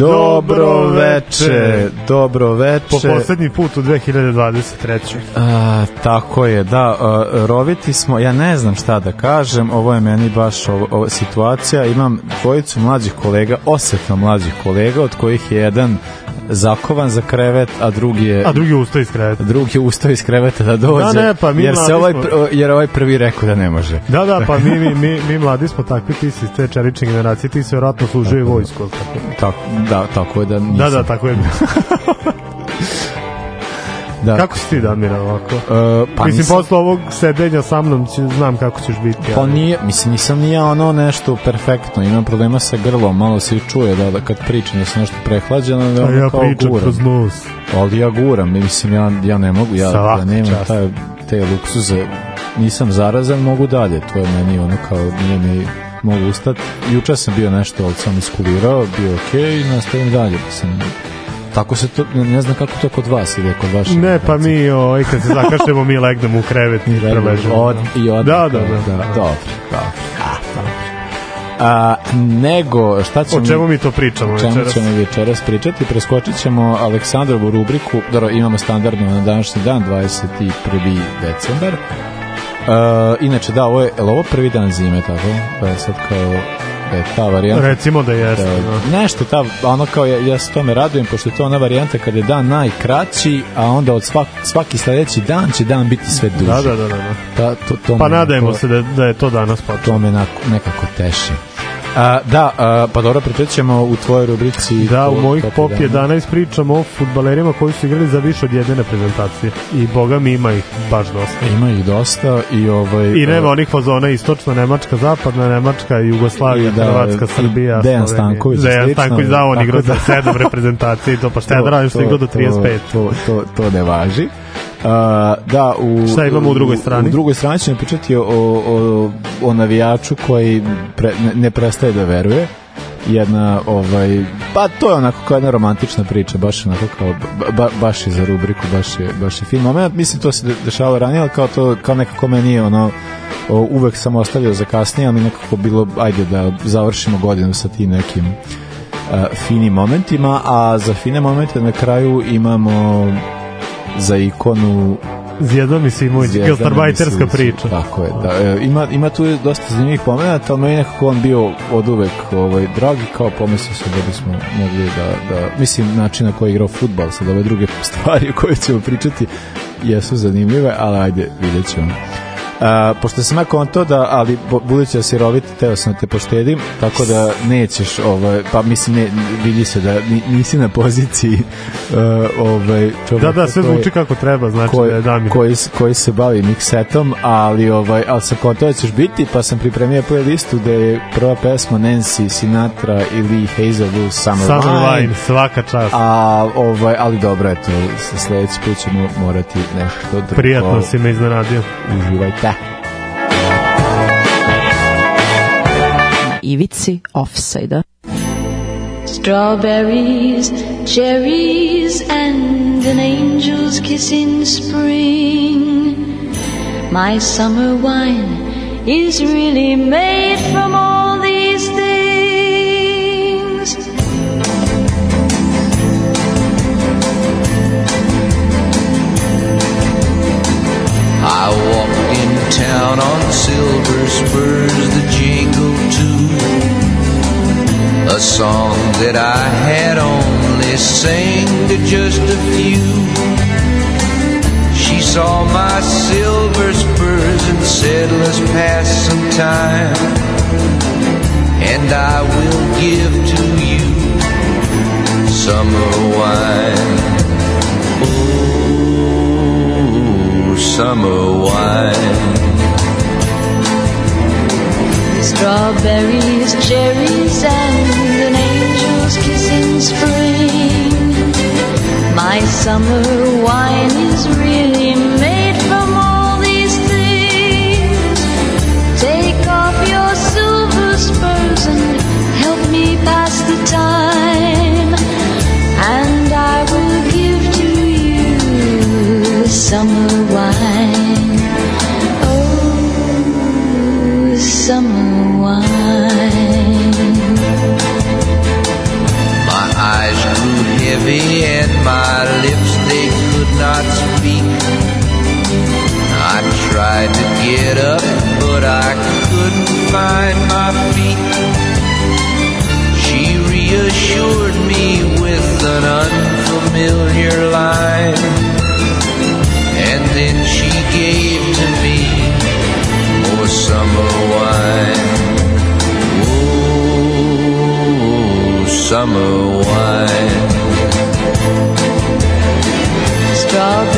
Dobro veče, dobro veče. Po poslednji put u 2023. A, tako je, da, a, roviti smo, ja ne znam šta da kažem, ovo je meni baš ovo, ovo, situacija, imam dvojicu mlađih kolega, osetno mlađih kolega, od kojih je jedan zakovan za krevet, a drugi je A drugi ustao iz kreveta. drugi je ustao iz kreveta da dođe. Da, ne, pa mi jer se ovaj smo- jer ovaj prvi rekao da ne može. Da, da, pa mi, mi, mi, mi mladi smo takvi, ti si iz te čelične generacije, ti si vjerojatno vojsku. ali Tako. Tako, da, tako je da nisam. Da, da, tako je. da. Kako si ti, Damira, ovako? E, pa Mislim, nisam- posle ovog sedenja sa mnom će, znam kako ćeš biti. Pa ali- nije, mislim, nisam ni ja ono nešto perfektno, imam problema sa grlom, malo se i čuje da, da kad pričam da sam nešto prehlađeno, da ono ja kao pričam guram. kroz nos. Ali ja guram, mislim, ja, ja ne mogu, ja, Svaka ja nemam čast. taj, te luksuze, nisam zarazan, mogu dalje, to je meni ono kao, nije mi, mogu ustati. Juče sam bio nešto, ali sam iskulirao, bio okej i nastavim dalje, mislim, tako se to, ne, znam kako to kod vas ide, kod vaše. Ne, pa mi, oj, kad se zakašljemo, mi legnemo u krevet i preležemo. Od, i od, Da, da, da. da, dobro, dobro. A, dobro. A, nego, šta ćemo... O čemu mi to pričamo O čemu večeras? ćemo večeras pričati? Preskočit ćemo Aleksandrovu rubriku, dobro, imamo standardno na današnji dan, 21. decembar. Uh, inače, da, ovo je, je ovo prvi dan zime, tako? Pa sad kao, je ta varijanta. Recimo da jeste. Da, da. nešto ta, ono kao ja, ja se tome radujem pošto je to ona varijanta kada je dan najkraći a onda od svak, svaki sledeći dan će dan biti sve duži Da, da, da, da. da. Ta, to, to Pa nadajemo se da, da je to danas počelo. to me nako, nekako teši a, da, a, pa dobro pričat ćemo u tvojoj rubrici Da, u mojih pop 11. 11 pričamo o futbalerima koji su igrali za više od jedne reprezentacije. I boga mi ima ih baš dosta. ima ih dosta i ovaj I nema e, onih fazona istočna Nemačka, zapadna Nemačka, Jugoslavija, da, Hrvatska, i Srbija, Dejan. Stanković Dejan Stanković, da, on igrao za da- sedam reprezentacije i to, pa šta ja da radim što igrao do 35. To, to, to ne važi. Da, u, Šta imamo u drugoj strani? U drugoj strani ćemo pričati o, o, o navijaču koji pre, ne, ne prestaje da veruje jedna ovaj pa to je onako kao jedna romantična priča baš onako kao ba, ba, baš je za rubriku baš je baš je fin moment mislim to se de- dešavalo ranije kao to kao nekako meni ono uvek sam ostavio za kasnije ali nekako bilo ajde da završimo godinu sa tim nekim uh, finim momentima a za fine momente na kraju imamo za ikonu Zjedno mi se Zvijezdana gastarbajterska priča. Tako je, da. E, ima, ima tu dosta zanimljivih pomenata, ali meni nekako on bio od uvek ovaj, dragi, kao pomislio sam da bismo mogli da, da mislim, način na koji je igrao futbal, sad ove druge stvari o koje ćemo pričati jesu zanimljive, ali ajde, vidjet ćemo. A, pošto sam ja konto da, ali bu- budući da si rovit, teo sam da te poštedim, tako da nećeš, ovaj, pa mislim, ne, vidi se da ni- nisi na poziciji uh, ovaj, Da, da, sve koji- zvuči kako treba, znači da je koji, Damir. koji, koji se bavi mixetom, ali ovaj ali sam kontao da ćeš biti, pa sam pripremio playlistu da je prva pesma Nancy Sinatra ili Hazelwood Summer, Summer. Wine, svaka čast. A, ovaj, ali dobro, eto, sledeći put ćemo morati nešto drugo. Prijatno si me iznenadio. Uživajte. Ivici offside-a. Strawberries, cherries, and an angel's kiss in spring. My summer wine is really made from all these things. I walked in town on silver spurs that jingle too. A song that I had only sang to just a few. She saw my silver spurs and said, Let's pass some time. And I will give to you summer wine. Summer wine. Strawberries, cherries, and an angel's kiss in spring. My summer wine is really tried to get up, but I couldn't find my feet. She reassured me with an unfamiliar line, and then she gave to me more summer wine. Oh, summer wine. Strawberries,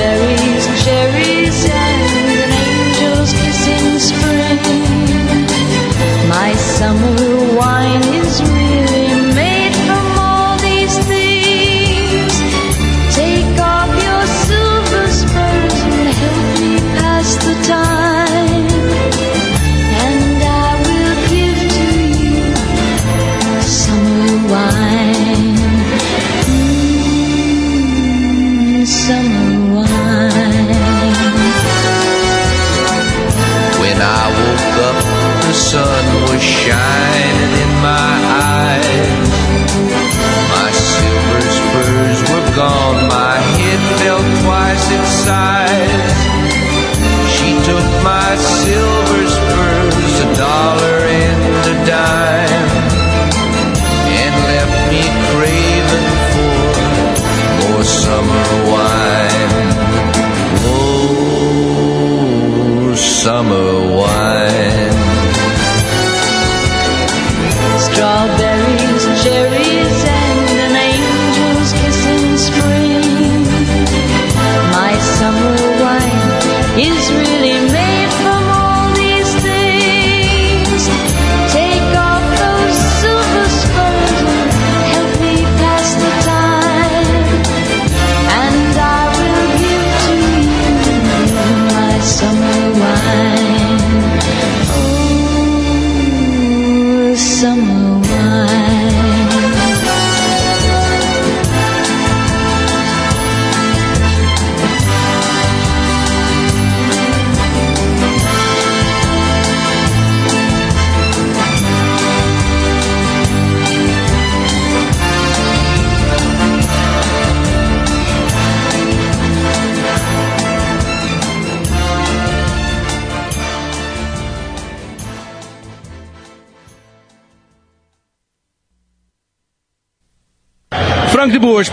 My summer wine shine.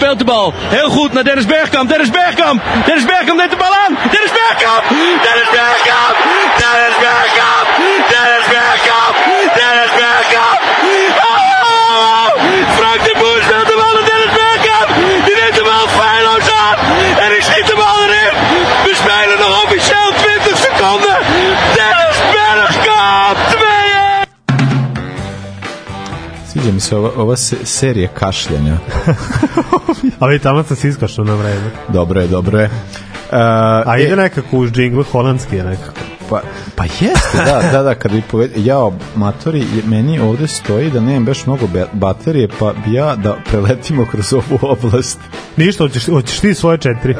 Speelt de bal heel goed naar Dennis Bergkamp. Dennis Bergkamp. Dennis Bergkamp neemt de bal aan. Dennis Bergkamp. Dennis Bergkamp. Dennis Bergkamp. Mi se ova, ova se, serija kašljanja. Ali tamo sam se iskašao na vreme. dobro je, dobro je. Uh, A ide nekako uz džingl, holandski je nekako. Pa, pa jeste, da, da, da, kad bi poved... Jao, matori, meni ovde stoji da nemam baš mnogo baterije, pa bi ja da preletimo kroz ovu oblast. Ništa, hoćeš, hoćeš ti svoje četiri. Uh,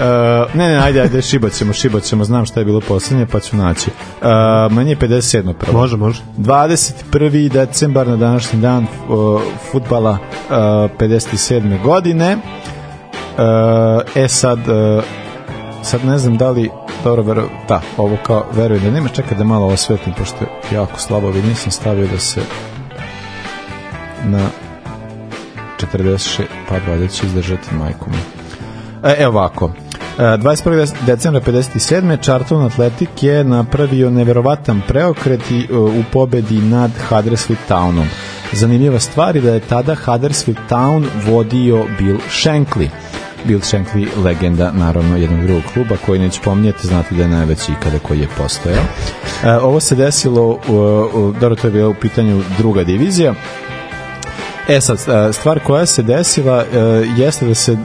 ne, ne, ajde, ajde, šibat ćemo, šibat ćemo, znam šta je bilo poslednje, pa ću naći. Uh, meni je 57. prvo. Može, može. 21. decembar na današnji dan uh, futbala uh, 57. godine. Uh, e sad, uh, sad ne znam da li dobro, vero, da, ovo kao verujem da nema, čekaj da malo osvetlim, pošto je jako slabo vidim, nisam stavio da se na 46, pa valjda će izdržati majku mi. E, evo ovako, E, 21. decembra 57. Charlton Athletic je napravio neverovatan preokret i, e, u pobedi nad Huddersfield Townom. Zanimljiva stvar je da je tada Huddersfield Town vodio Bill Shankly. Bill Shankly, legenda naravno jednog drugog kluba koji neću pominjati, znate da je najveći ikada koji je postojao. E, ovo se desilo, u, dobro to je bilo u pitanju druga divizija, E sad, e, stvar koja se desila e, jeste da se e,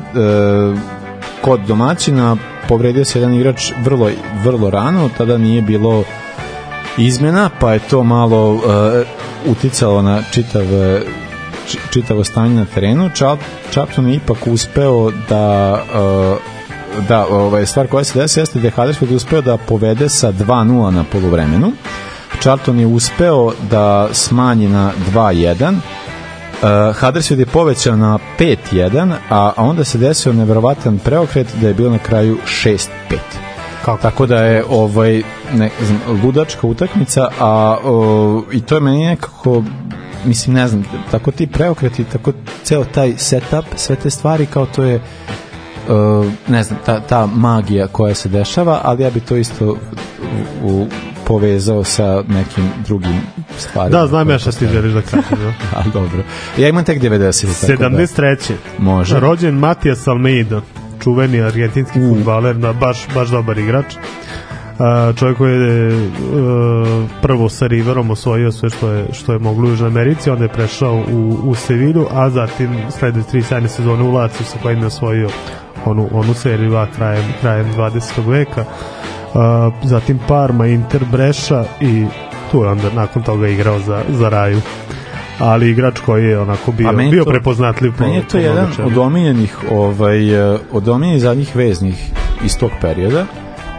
kod domaćina povredio se jedan igrač vrlo, vrlo rano, tada nije bilo izmena, pa je to malo uh, uticalo na čitav či- čitavo stanje na terenu. Čap, Čapton je ipak uspeo da uh, da, ovaj, stvar koja se desi jeste da je Huddersfield uspeo da povede sa 2-0 na poluvremenu. Charlton je uspeo da smanji na 2-1. Uh, Huddersfield je povećao na 5-1, a, a onda se desio neverovatan preokret da je bilo na kraju 6-5. Kako? Tako da je ovaj ne znam, ludačka utakmica, a o, i to je meni nekako mislim ne znam, tako ti preokreti, tako ceo taj setup, sve te stvari kao to je uh, ne znam, ta, ta magija koja se dešava, ali ja bi to isto u, u, povezao sa nekim drugim stvarima. Da, znam ja šta ti postoje. želiš da kažeš. Da. A, dobro. Ja imam tek 90. tako da 73. Može. Rođen Matijas Almeida, čuveni argentinski U. futbaler, na baš, baš dobar igrač. Čovjek koji je uh, prvo sa Riverom osvojio sve što je, što je moglo u Južnoj Americi, onda je prešao u, u Sevilju, a zatim slede tri sajne sezone u Laciju sa kojim je osvojio onu, onu seriju A krajem, krajem 20. veka. Uh, zatim Parma, Inter, Breša i tu je onda nakon toga igrao za, za Raju ali igrač koji je onako bio, meni bio to- prepoznatljiv po, Meni je to jedan od omiljenih ovaj, eh, od omiljenih zadnjih veznih iz tog perioda,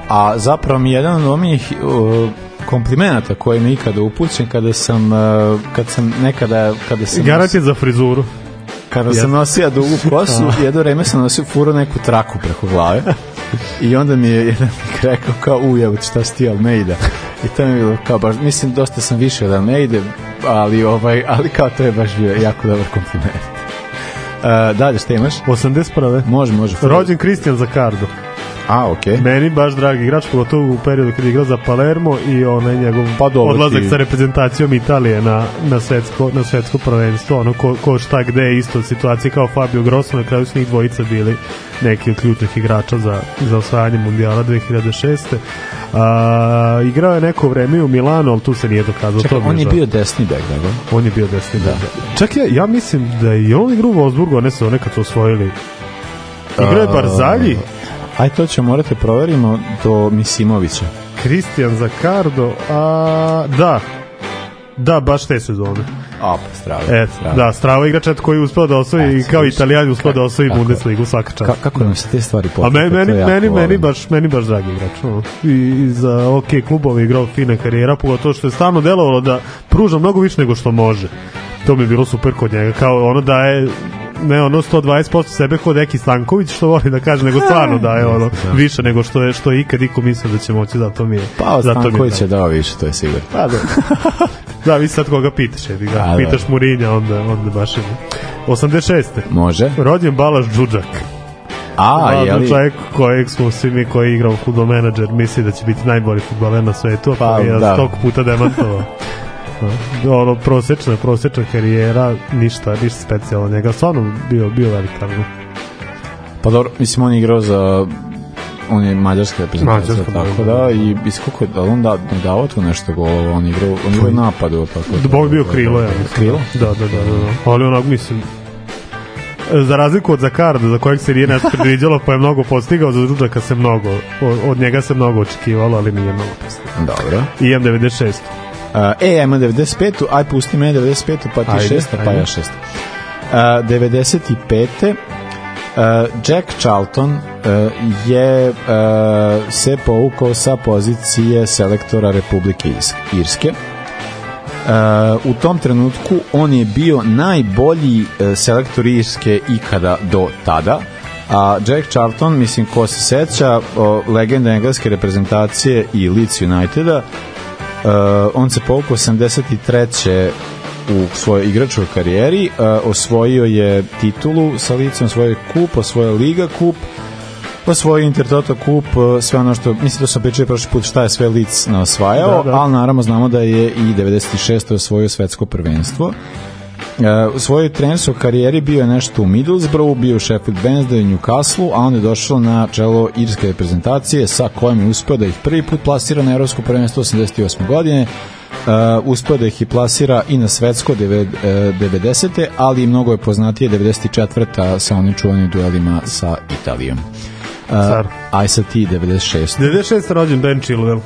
a zapravo mi je jedan od omiljenih uh, komplimenata koje mi ikada upućen kada sam uh, kad sam nekada kada sam Garant je za frizuru. kada sam nosio dugu kosu, jedno vreme sam nosio furo neku traku preko glave. I onda mi je jedan rekao kao ujav, šta si ti Almeida? I to mi je bilo kao baš, mislim dosta sam više od Almeide, ali ovaj, ali kao to je baš bio jako dobar kompliment. Uh, dalje, šta imaš? 81. Može, može. Rođen Kristijan Zakardo. A, okej. Meni baš dragi igrač, pogotovo u periodu kada je igrao za Palermo i onaj njegov Pa dobro, odlazak ti- sa reprezentacijom Italije na, na, svetsko, na svetsko prvenstvo, ono ko, ko šta gde je isto situacija kao Fabio Grosso, na kraju su njih dvojica bili neki od ključnih igrača za, za osvajanje mundijala 2006. A, igrao je neko vreme u Milanu, ali tu se nije dokazao. Čekaj, to on je bio desni bek, da ga? On je bio desni da. Čak ja, ja mislim da je i on igrao u Wolfsburgu, one se one kad su osvojili. Igrao je Barzalji, Aj, to ćemo morate proverimo do Misimovića. Kristijan Zakardo, a da, da, baš te sezone. A, pa strava. E, da, strava igrač eto, koji je uspeo da osvoji, E, kao Italijan uspeo da osvoji Bundesligu svaka čast. Ka, kako nam se te stvari A poklapa? meni, meni, meni, meni, baš, meni baš dragi igrač. No. I, I za OK klubove igrao fina karijera, pogotovo što je stalno delovalo da pruža mnogo više nego što može. To mi je bilo super kod njega. Kao ono da je ne ono 120% sebe kod Eki Stanković što voli da kaže nego stvarno da je ono više nego što je što je ikad iko mislio da će moći zato mi je Pa, Stanković je dao više, to je sigurno. Pa da. da, vi sad koga pitaš, jebi ga. A, da. Pitaš Murinja, onda, onda baš je. 86. Može. Rođen Balaš Džudžak. A, je li? čovjek kojeg smo svi mi koji igrao futbol menadžer misli da će biti najbolji futbaler na svetu, Pa, pa, je da. da. stog puta demantovao. Da, ono, prosečna, prosečna karijera, ništa, ništa specijalno njega, stvarno bio, bio velikan. Pa dobro, mislim, on je igrao za on je mađarska reprezentacija, Mađarska, tako da, da, da. i iz koliko je, da on da, ne dao tu nešto golova, on je igrao, on je igrao napadu, tako Da Bog bio krilo, ja mislim. Krilo? Da, da, da, da, da. Ali onak, mislim, za razliku od Zakarda, za kojeg se nije nešto predviđalo, pa je mnogo postigao, za Džudžaka se mnogo, od, njega se mnogo očekivalo, ali nije mnogo postigao. Dobro. I imam 96. Uh, e, imam 95-u, aj pusti mene 95-u, pa ti Ajde, 6 pa ja 6 uh, 95. Uh, Jack Charlton uh, je uh, se povukao sa pozicije selektora Republike Irs- Irske. Uh, u tom trenutku on je bio najbolji uh, selektor Irske ikada do tada. A Jack Charlton, mislim, ko se seća, o, legenda engleske reprezentacije i Leeds Uniteda, on se povukao 83. u svojoj igračkoj karijeri, uh, osvojio je titulu sa licom, osvojio je kup, osvojio Liga kup, osvojio Intertoto kup, uh, sve ono što, mislim da sam pričao prošli put šta je sve lic osvajao, Da, da. ali naravno znamo da je i 96. osvojio svetsko prvenstvo. Uh, u svojoj trenerskoj karijeri bio je nešto u Middlesbroughu, bio u Sheffield Wednesday u Newcastle, a onda je došao na čelo irske reprezentacije sa kojim je uspeo da ih prvi put plasira na evropsko prvenstvo 88. godine, Uh, uspeo da ih i plasira i na svetsko devet- e, 90. ali i mnogo je poznatije 94. sa onim čuvanim duelima sa Italijom. Car. aj sad ti 96. 96. rođen Ben Chilwell.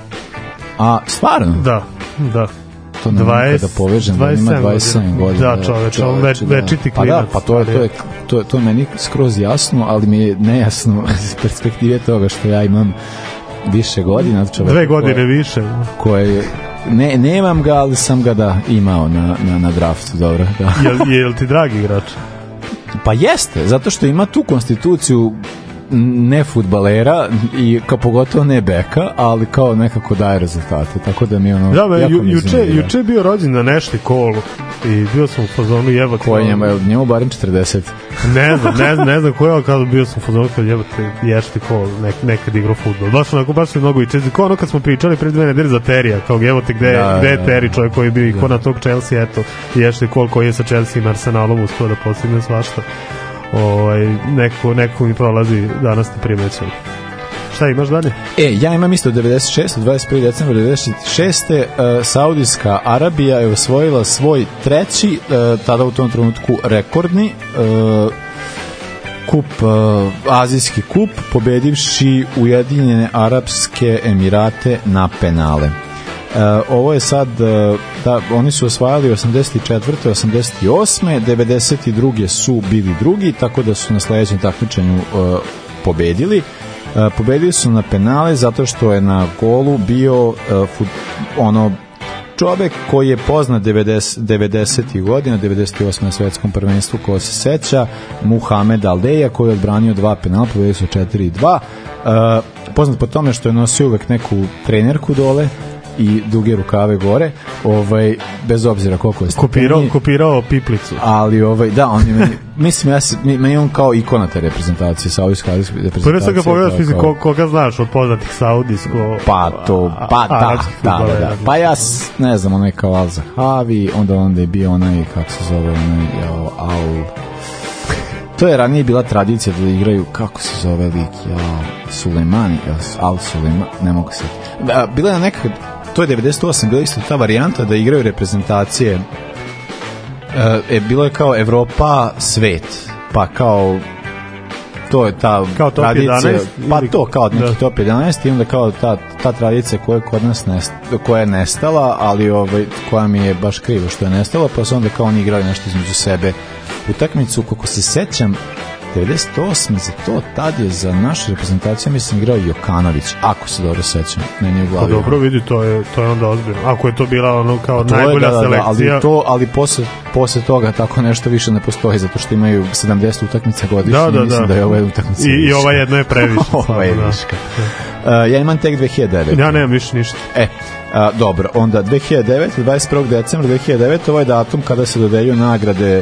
A, stvarno? Da, da. To ne mogu 20 da povežem, da ima 27 godina. Da, čoveče, on več- večiti Pa da, klinac. pa to je, to je, to je, to je meni skroz jasno, ali mi je nejasno iz perspektive toga što ja imam više godina od čoveka Dve godine koje, više. koje ne, nemam ga, ali sam ga da imao na, na, na draftu, dobro. Da. Jel, jel ti dragi igrač? Pa jeste, zato što ima tu konstituciju ne futbalera i kao pogotovo ne beka, ali kao nekako daje rezultate, tako da mi ono Da, me, jako ju, mi juče, zanimljivo. juče je bio rođen na nešto kolu i bio sam u fazonu jebate. Ko je njemu, je njemu barem 40. Ne znam, ne znam, ne znam ko je, ali kada bio sam u fazonu kad jebate ješti kol, nek, nekad igrao futbol. Baš onako, baš mi mnogo i čezi. Kao ono kad smo pričali pre dve nedelje za Terija, kao jebate gde, Da, gde je da, Teri čovjek koji je bio ikona tog Chelsea, eto, ješti kol koji je sa Chelsea i Arsenalom uspio da postigne svašta. Ovaj, neko, neko mi prolazi danas te primećaju. Šta imaš dalje? E, ja imam isto 96. 21. decembra 96. Uh, Saudijska Arabija je osvojila svoj treći, uh, tada u tom trenutku rekordni uh, kup, uh, azijski kup, pobedivši Ujedinjene Arapske Emirate na penale. Uh, ovo je sad da oni su osvajali 84. 88. 92. su bili drugi tako da su na sledećem takmičenju uh, pobedili pobedili su na penale zato što je na golu bio ono čovek koji je poznat 90 90. godina, 98. na svetskom prvenstvu ko se seća, Muhamed Aldeja koji je odbranio dva penala, pobedili su 4-2. Uh, poznat po tome što je nosio uvek neku trenerku dole i duge rukave gore, ovaj bez obzira koliko je Kopirao, kopirao piplicu. ali ovaj da on je meni, mislim ja se mi- meni on kao ikona te reprezentacije saudijske reprezentacije Prvo sad ga pogledaš, mislim, kao- ko, koga znaš od poznatih saudijsko... Pa to, pa a- da, da, da, da. Pa ja ne znam, onaj kao Al Zahavi, onda onda je bio onaj, kako se zove, onaj, jao, Al... To je ranije bila tradicija da igraju, kako se zove lik, jao, Sulejmani, Al Sulejman, ne mogu se... Da, bila je neka, to je 98, bila isto ta varijanta da igraju reprezentacije. E, e, bilo je kao Evropa, svet, pa kao to je ta Kao top tradicija, 11 pa to kao neki da. top 11 i onda kao ta, ta tradicija koja je kod nas nest, koja je nestala, ali ovaj, koja mi je baš krivo što je nestala, pa su onda kao oni igrali nešto između sebe utakmicu, kako se sećam 98. za to tad je za našu reprezentaciju mislim igrao Jokanović, ako se dobro sećam meni je Pa glavi dobro, vidi, to je, to je onda ozbiljno. Ako je to bila ono kao To je, najbolja da, da, da, selekcija... ali to ali posle posle toga tako nešto više ne postoji zato što imaju 70 utakmica godišnje Da, da, mislim da. da je ova utakmica I, I ova jedna je previše. ova je da. viška Uh, ja imam tek 2009 Ja nemam više ništa. E, a, dobro, onda 2009, 21. decembra 2009, ovo je datum kada se dodeljuju nagrade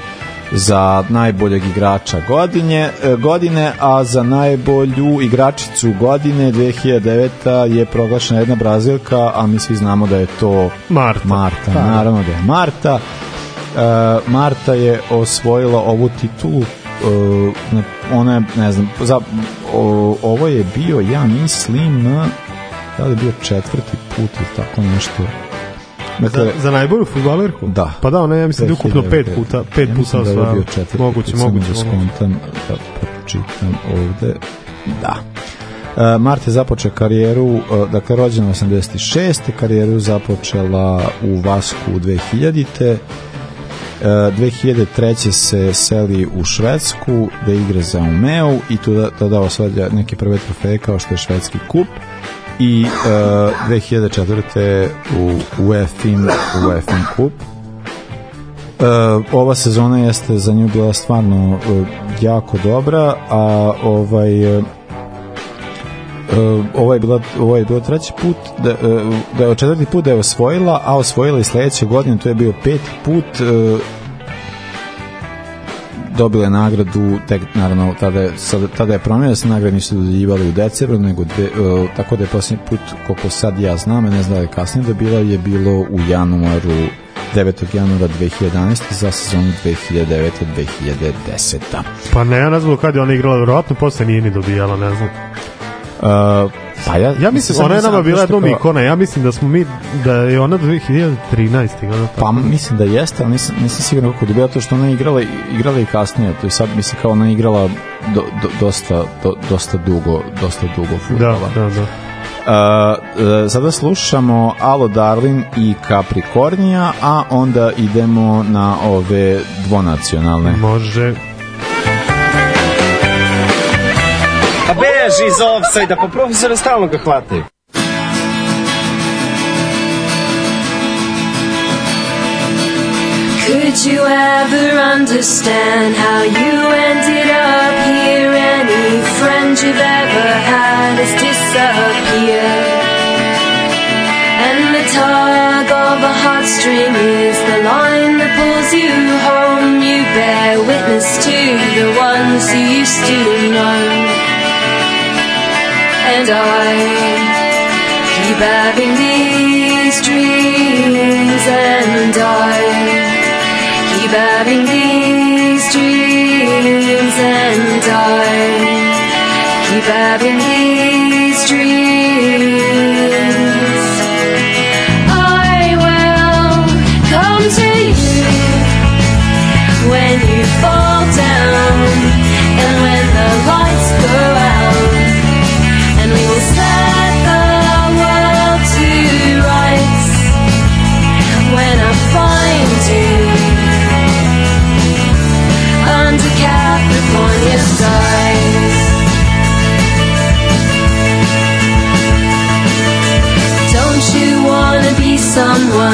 za najboljeg igrača godine, e, godine, a za najbolju igračicu godine 2009 je proglašena jedna Brazilka, a mi svi znamo da je to Marta. Marta, Pa, naravno da je Marta. E, Marta je osvojila ovu titulu e, ona je, ne znam, za, o, ovo je bio, ja mislim, da li je bio četvrti put ili tako nešto. Dakle, Za, za najbolju futbalerku? Da. Pa da, ona je, ja mislim da ukupno 2009. pet puta, pet ja puta mislim da je Moguće, moguće. da skontam, da pročitam ovde. Da. Uh, Marta je započeo karijeru, uh, dakle rođena 86. karijeru započela u Vasku u 2000-te. Uh, 2003. se seli u Švedsku da igra za Umeo i tu da, tada osvaja neke prve trofeje kao što je švedski kup i uh, 2004. u UEFIN, UEFIN kup Uh, ova sezona jeste za nju bila stvarno uh, jako dobra, a ovaj uh, ovo je bila ovo je bilo treći put da, da je četvrti put da je osvojila, a osvojila i sledeće godine, to je bio peti put dobila je nagradu tek naravno tada je, sada, tada je promenila da se nagrade nisu dodeljivali u decembru nego dve, uh, tako da je posljednji put koliko sad ja znam ne znam da je kasnije dobila je bilo u januaru 9. januara 2011. za sezonu 2009-2010. Pa ne, ja ne znam kad je ona igrala, verovatno posle nije ni dobijala, ne znam. Uh, pa ja, Ja mislim, ona je nama bila jednom ikona, ja mislim da smo mi, da je ona 2013. igrala Pa tako. mislim da jeste, ali nisam, nisam siguran kako dobila to što ona je igrala, igrala i kasnije, to je sad mislim kao ona je igrala do, do, dosta, do, dosta dugo, dosta dugo Da, futbola. da, da. Uh, uh, sada slušamo Alo Darlin i Capricornija, a onda idemo na ove dvonacionalne. Može. Beži iz offside-a, pa profesora stalno ga hvataju. Could you ever understand how you ended up here? Any friend you've ever had has disappeared. And the tug of a heartstring is the line that pulls you home. You bear witness to the ones you used to know. And I keep having these dreams, and I keep having these dreams, and I keep having these dreams.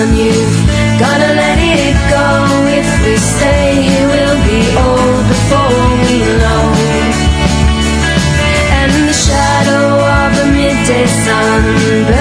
Someone you've gotta let it go? If we stay here, we'll be old before we know. And the shadow of the midday sun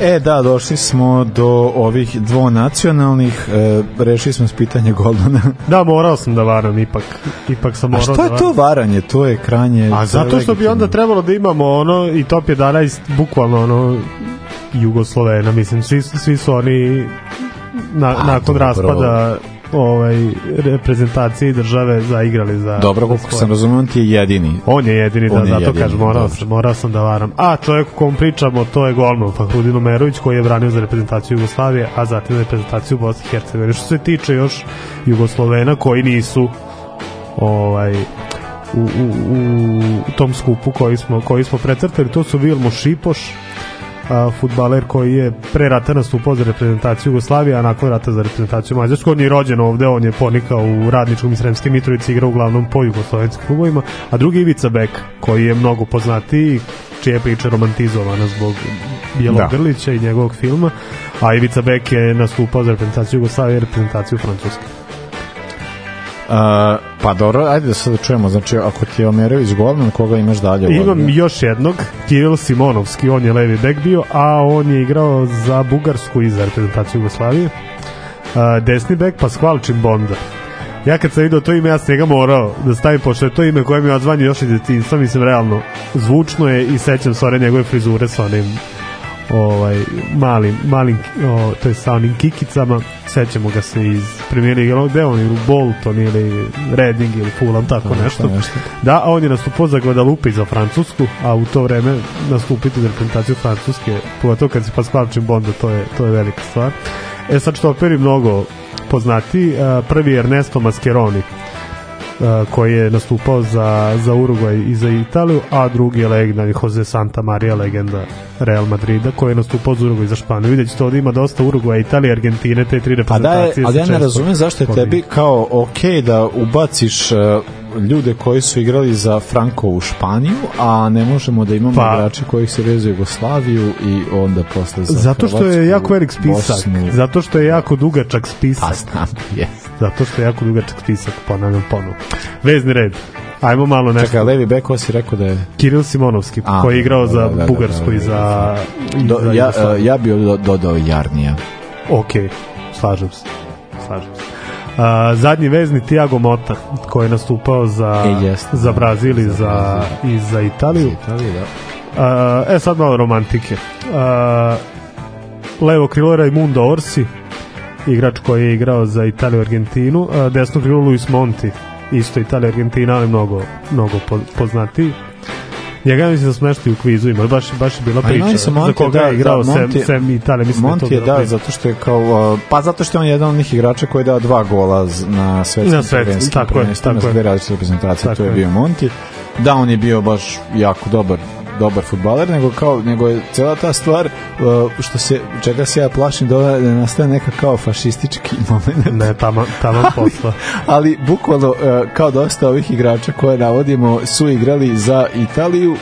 E, da, došli smo do ovih dvonacionalnih, e, rešili smo s pitanje Goldana. Da, morao sam da varam ipak. Ipak sam A morao što da je to varanje? To je kranje... A zato što bi onda trebalo da imamo ono i top 11 bukvalno ono Jugoslovena, mislim svi, svi su oni na, Pa, nakon dobro. raspada ovaj reprezentacije države zaigrali za Dobro, koliko sam razumio, on ti je jedini. On je jedini, da, On je zato jedini, kažem, morao sam, morao sam da varam. A čovjek o kom pričamo, to je golman Fahrudin Umerović, koji je branio za reprezentaciju Jugoslavije, a zatim za reprezentaciju Bosne i Hercegovine. Što se tiče još Jugoslovena koji nisu ovaj u, u, u tom skupu koji smo, koji smo precrtali, to su Vilmo Šipoš, a, futbaler koji je pre rata nastupao za reprezentaciju Jugoslavije, a nakon rata za reprezentaciju Mađarsku. On je rođen ovde, on je ponikao u Radničkom i Sremske Mitrovici, igrao uglavnom po jugoslovenskim klubovima, a drugi Ivica Bek, koji je mnogo poznatiji, čija je priča romantizovana zbog Bjelogrlića i njegovog filma, a Ivica Bek je nastupao za reprezentaciju Jugoslavije i reprezentaciju Francuske. Uh, pa dobro, ajde da sada čujemo. Znači, ako ti je Omerović golman, koga imaš dalje? Imam ovdje? još jednog, Kiril Simonovski, on je levi bek bio, a on je igrao za Bugarsku i za reprezentaciju Jugoslavije. A, desni bek Pasqual Chimbonda. Ja kad sam vidio to ime, ja sam njega morao da stavim, pošto je to ime koje mi je odzvanio još iz detinjstva, mislim, realno, zvučno je i sećam se njegove frizure sa onim ovaj malim malim o, to je sa onim kikicama. Sećamo ga se iz Premier Lige onog gde on ili Bolton ili Reading ili Fulham tako nešto. nešto. da a on je nastupao za Guadalupe za Francusku a u to vreme nastupiti za reprezentaciju Francuske pogotovo kad se Pascal Chimbonda to je, to je velika stvar. E sad što operi mnogo poznati prvi je Ernesto Mascheroni koji je nastupao za, za Uruguay i za Italiju, a drugi je legendarni Jose Santa Maria, legenda Real Madrida, koji je nastupao za Uruguay i za Španiju. Vidjet ćete ovdje ima dosta Uruguay, Italije, Argentine, te tri Pa da, je, reprezentacije. ali ja ne razumem zašto je tebi kao ok da ubaciš uh, ljude koji su igrali za Franko u Španiju, a ne možemo da imamo Pa- igrače koji se vezuju Jugoslaviju i onda posle za Zato što je Hrvatsku, jako velik spisak. Bosnu. Zato što je jako dugačak spisak. Pa znam, jes. Zato što je jako dugačak spisak, ponavljam ponovo. Vezni red. Ajmo malo nešto. Čekaj, levi bek, si rekao da je... Kiril Simonovski, A, koji je igrao da, za da, da, Bugarsku da, da, i za... i Do, za ja, uh, ja bi do, dodao Jarnija. Ok, slažem se. Slažem se. A, zadnji vezni Tiago Mota koji je nastupao za, E, jeste, za Brazil i za za, i za Italiju. Italije, da. A, e sad malo romantike. A, levo krilo Raimundo Orsi, igrač koji je igrao za Italiju i Argentinu. A, desno krilo Luis Monti, isto Italija Argentina, ali mnogo, mnogo po, poznatiji. Njega mislim da smo nešto i u kvizu imali, baš, baš je bila priča za koga da, je igrao da, Monti- sem, sem Italije. Mislim Monti da je je to bila da, priča. zato što je kao, uh, pa zato što je on jedan od onih igrača koji je dao dva gola na svetskim Na svetskim, prvenstvima, tako je, prvenstvima tako za je. dve različite reprezentacije, Tako to je je. bio Monti. Da, on je bio baš jako dobar dobar fudbaler, nego kao nego je cela ta stvar uh, što se čega se ja plašim da da nastane neka kao fašistički moment. Ne, tamo, tamo posla. ali bukvalno uh, kao dosta ovih igrača koje navodimo su igrali za Italiju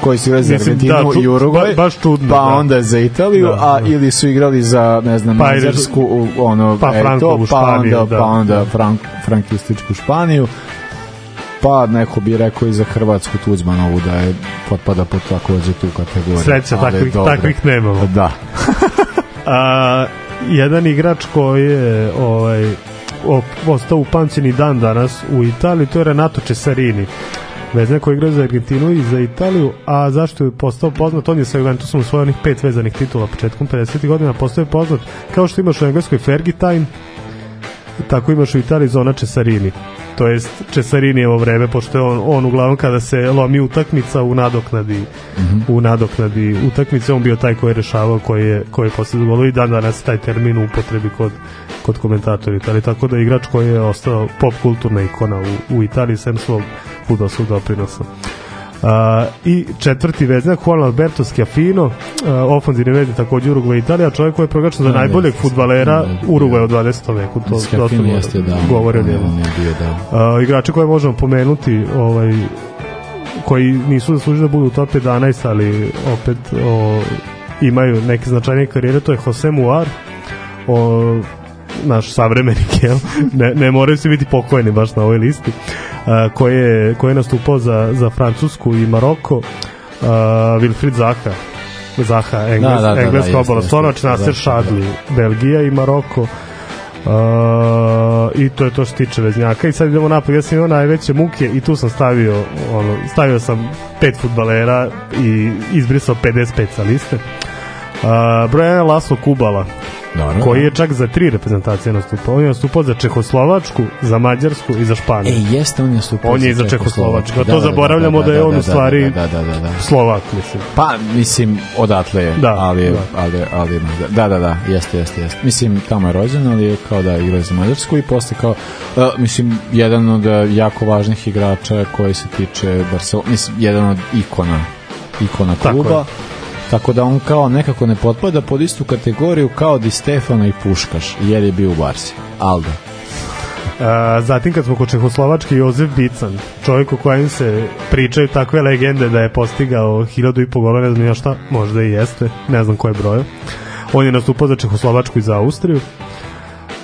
koji su igrali za Mislim, Argentinu da, i Uruguay, ba- baš čudno, pa da. onda za Italiju, Da, a da. ili su igrali za, ne znam, Pa Mađarsku, ono, Pa eto, Frankovu pa Španiju, onda, da. pa onda frank, frankističku Španiju, pa neko bi rekao i za Hrvatsku Tuđmanovu da je potpada pod takođe tu kategoriju. Sreća, takvih, takvih nemamo. Da. A, jedan igrač koji je ovaj, ostao upamćen i dan danas u Italiji, to je Renato Cesarini. Vezan koji igra za Argentinu i za Italiju, a zašto je postao poznat? On je sa Juventusom osvojio onih pet vezanih titula početkom 50. godina, postao je poznat kao što imaš u Engleskoj Fergie Time, tako imaš u Italiji zona Cesarini to jest Cesarinijevo vreme pošto je on, on uglavnom kada se lomi utakmica u nadoknadi u nadoknadi utakmice on bio taj koji je rešavao koji je, koji je posle golovi i dan danas taj termin u upotrebi kod, kod komentatora Italije. Tako da igrač koji je ostao pop kulturna ikona u, u Italiji sem svog fudbalskog doprinosa. Uh, i četvrti veznak Juan Alberto Schiaffino uh, ofanzivni veznik takođe Uruguay Italija čovjek koji je proglašen za Da, najboljeg futbalera da, Uruguay u 20. veku to Skafin jeste da. govori o njemu da. Uh, igrače koje možemo pomenuti ovaj koji nisu zaslužili da budu u top 11 ali opet o, imaju neke značajnije karijere to je Jose Muar o, naš savremenik jel? ne, ne moraju svi biti pokojni baš na ovoj listi uh, koji, je, koji je nastupao za, za Francusku i Maroko uh, Wilfried Zaha. Zaha, Engles, Da, da, da, engleska da, obala jeste, Slonoć, jeste, Nasir da, Šadli, Belgija i Maroko. Uh, i to je to što se tiče veznjaka. I sad idemo napad, ja sam imao najveće muke i tu sam stavio ono, stavio sam pet futbalera i izbrisao 55 sa liste. Uh, broj 1 Laslo Kubala Dobro. koji je čak za tri reprezentacije nastupao. On je nastupao za Čehoslovačku, za Mađarsku i za Španiju. E, jeste, on je stupio On je i za Čehoslovačku. A to zaboravljamo da je on u stvari- Da, da, da, da. Slovak, mislim. Pa, mislim, odatle je, Da, ali, da. ali, ali, da, da, da, jeste, jeste, jeste. Mislim, tamo je rođen, ali je kao da igra za Mađarsku i posle kao, uh, mislim, jedan od uh, jako važnih igrača koji se tiče Barcelona, mislim, jedan od ikona, ikona Tako kluba. je. Tako da on kao nekako ne potpada pod istu kategoriju kao Di Stefano i Puškaš, jer je bio u Barsi. Alda. A, zatim kad smo kod Čehoslovačke Jozef Bican, čovjek o kojem se pričaju takve legende da je postigao hiljadu i po gola, ne znam ja šta, možda i jeste, ne znam koje broje. On je nastupao za Čehoslovačku i za Austriju.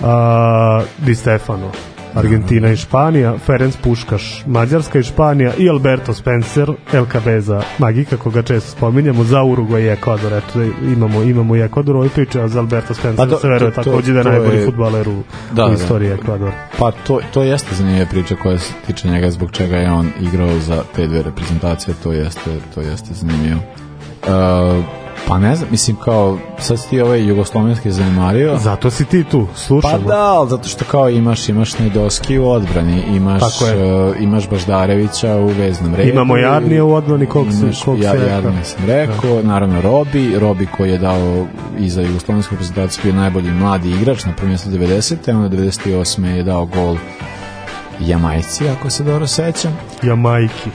A, Di Stefano, Argentina i Španija, Ferenc Puškaš, Mađarska i Španija i Alberto Spencer, El Cabeza Magika, koga često spominjamo, za Uruguay i Ekvador. Eto, da imamo, imamo i Ekvador, ovo priče, a za Alberto Spencer Pa to- se veruje takođe da je najbolji futbaler u, Da, u da. istoriji Ekvadora. Pa to, to jeste zanimljiva priča koja se tiče njega zbog čega je on igrao za te dve reprezentacije, to jeste, to jeste zanimljivo. Uh, pa ne znam, mislim kao sad si ti ovaj jugoslovenski zanemario. Zato si ti tu, Pa slušamo. da, ali zato što kao imaš imaš Nedoski u odbrani, imaš uh, imaš Baždarevića u veznom redu. Imamo Jarnija u odbrani, kog si- Imaš kog si ja, rekao. Jarnija sam rekao, naravno Robi, Robi koji je dao i za jugoslovensku reprezentaciju bio najbolji mladi igrač na prvom mjestu 90. onda 98. je dao gol Jamajci, ako se dobro sećam. Jamajki.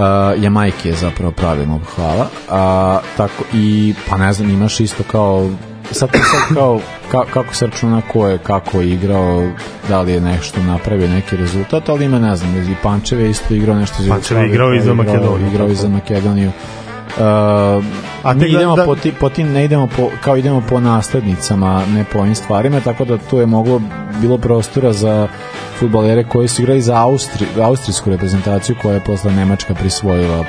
Uh, Jamajki je zapravo pravilno, hvala. Uh, tako i, pa ne znam, imaš isto kao sad, sad kao ka, kako se računa ko je kako je igrao da li je nešto napravio neki rezultat ali ima ne znam i Pančev je isto igrao nešto za Pančev je Jugoslaviju, igrao i za Makedoniju, igrao i za Makedoniju Uh, A mi da- idemo da- po, ti, po tim, ne idemo po, kao idemo po naslednicama, ne po ovim stvarima, tako da tu je moglo, bilo prostora za futbalere koji su igrali za Austri, austrijsku reprezentaciju koja je posle Nemačka prisvojila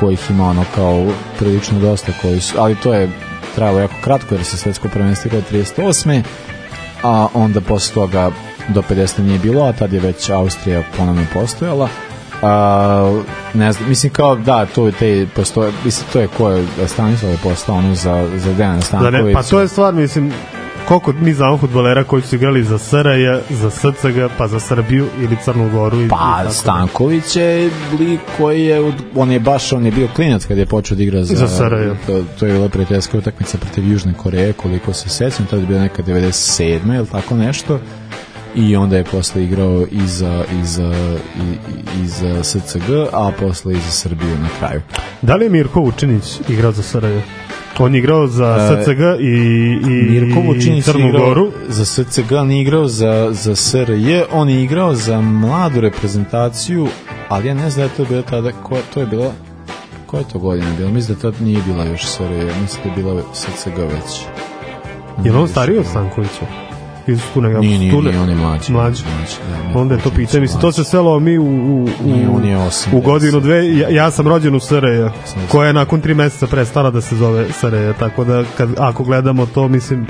kojih ima ono kao prilično dosta koji su, ali to je trajalo jako kratko jer se svetsko prvenstvo igralo 38. a onda posle toga do 50. nije bilo, a tad je već Austrija ponovno postojala. A, ne znam, mislim kao da, to je te postoje, mislim to je ko je Stanislav je postao ono za, za Dejan Da Stanković. ne, pa to je stvar, mislim, koliko mi znamo futbolera koji su igrali za SRJ, za SCG, pa za Srbiju ili Crnu Goru. I, i Pa tako. Stanković je lik koji je, on je baš, on je bio klinac kad je počeo da igra za, Za SRJ. To, to je bila prijateljska utakmica protiv Južne Koreje, koliko se sećam, tada je bila neka 97. ili tako nešto. I onda je posle igrao i za, i za, i, i, i za SCG, a posle i za Srbiju na kraju. Da li je Mirko Vučinić igrao za SRJ? On je igrao za E, SCG i, i Mirko Vučinić je Crnu Goru. za SCG, on je igrao za, za SRJ, on je igrao za mladu reprezentaciju, ali ja ne znam da je to bilo tada, ko, to je bila, koja je to godina bila? Mislim da tad nije bila još SRJ, mislim da je bila SCG već. Je li on stariji od Stankovića? Ili su tu neka Nije, nije, nije, on je mlađi. Mlađi. da, Onda je to pitanje, mislim, to se svelo mi u, u, u, Nije, on je osam, u godinu dve, ja, ja sam rođen u SRJ, Sam- koja je nakon tri meseca prestala da se zove SRJ, tako da kad, ako gledamo to, mislim,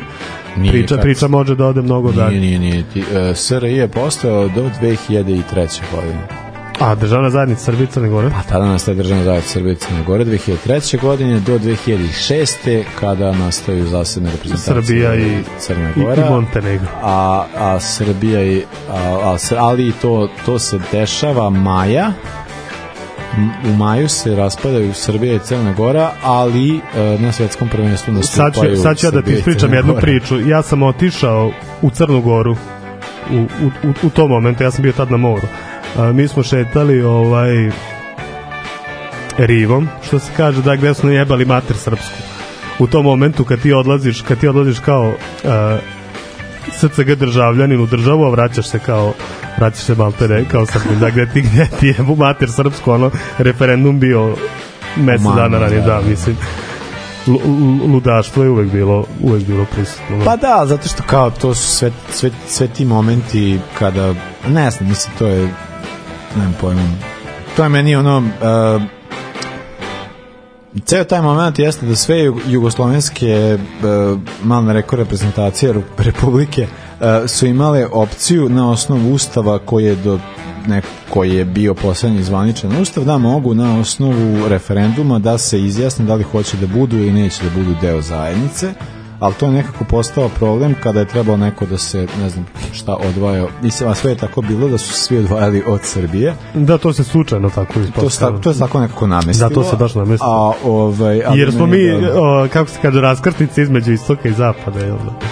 Nije, priča, kad- priča može da ode mnogo Nije, dalje. nije, nije. Ti, uh, je postojao do 2003. godine. A državna zajednica Srbije i Crne Gore? Pa tada nastaje državna zajednica Srbije i Crne Gore 2003. godine do 2006. kada nastaju zasebne reprezentacije Srbija i, Crne i, i Gora. Montenegro. a, a Srbija i a, a, ali i to, to se dešava maja u maju se raspadaju Srbija i Crna Gora, ali e, na svetskom prvenstvu Sad ću, nastupaju sad ću ja da ti i ispričam jednu priču. Ja sam otišao u Crnu Goru u, u, u, u tom momentu, ja sam bio tad na moru. A, mi smo šetali ovaj rivom, što se kaže da gde smo jebali mater srpsku. U tom momentu kad ti odlaziš, kad ti odlaziš kao uh, SCG državljanin u državu, a vraćaš se kao vraćaš se maltene kao Srbin, da gde ti, gde ti je mater srpsku, ono, referendum bio mesec Mano, dana ranije, da, da, mislim lu- lu- ludaštvo je uvek bilo uvek bilo prisutno. Pa da, zato što kao to su sve, sve, sve ti momenti kada, ne znam, mislim, to je, nemam pojma, to je meni ono, uh, Ceo taj moment jeste da sve jug- jugoslovenske e, malne reko reprezentacije Ru- Republike e, su imale opciju na osnovu ustava koji je do neko koji je bio poslednji zvaničan ustav da mogu na osnovu referenduma da se izjasne da li hoće da budu ili neće da budu deo zajednice ali to je nekako postao problem kada je trebalo neko da se, ne znam šta odvajao, mislim, a sve je tako bilo da su svi odvajali od Srbije, Da, to se slučajno tako to, ispostavilo. tako, to je tako nekako namestilo. Da, to se baš namestilo. A, ovaj, ali Jer smo meni mi, je dobro. o, kako se kaže, raskrsnice između istoka i zapada. Jel da?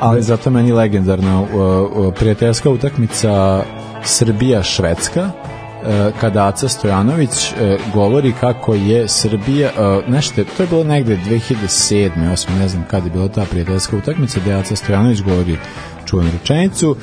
ali zato meni legendarna uh, uh, prijateljska utakmica Srbija-Švedska kada Aca Stojanović uh, govori kako je Srbija uh, nešto, to je bilo negde 2007. 8. ne znam kada je bila ta prijateljska utakmica gde Aca Stojanović govori čuvenu rečenicu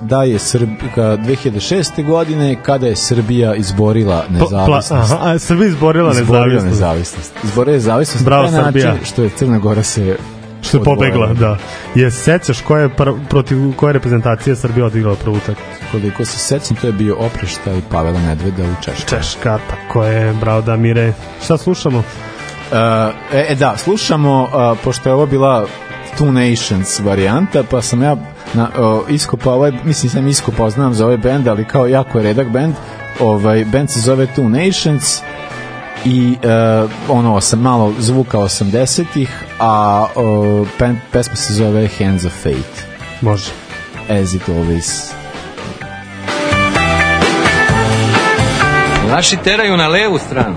da je Srbija 2006. godine kada je Srbija izborila Pla, pla, nezavisnost aha, a Srbija izborila izborila nezavisnost. nezavisnost izborila nezavisnost Bravo, na taj način Srbija. što je Crna Gora se Što je pobegla, da. Je sećaš koja je pr, protiv koje reprezentacije Srbija odigrala prvu utakmicu? koliko se sećam, to je bio opreštaj Pavela Nedveda u Češkoj. Češka, tako je, bravo Damire. Šta slušamo? Uh, e, e, da, slušamo, uh, pošto je ovo bila Two Nations varijanta, pa sam ja na, uh, iskopao ovaj, mislim sam iskopao, znam za ovaj band, ali kao jako je redak band, ovaj, band se zove Two Nations i uh, ono osam, malo zvuka 80-ih, a uh, pen, pesma se zove Hands of Fate, Može. as it always Naši teraju na levu stranu.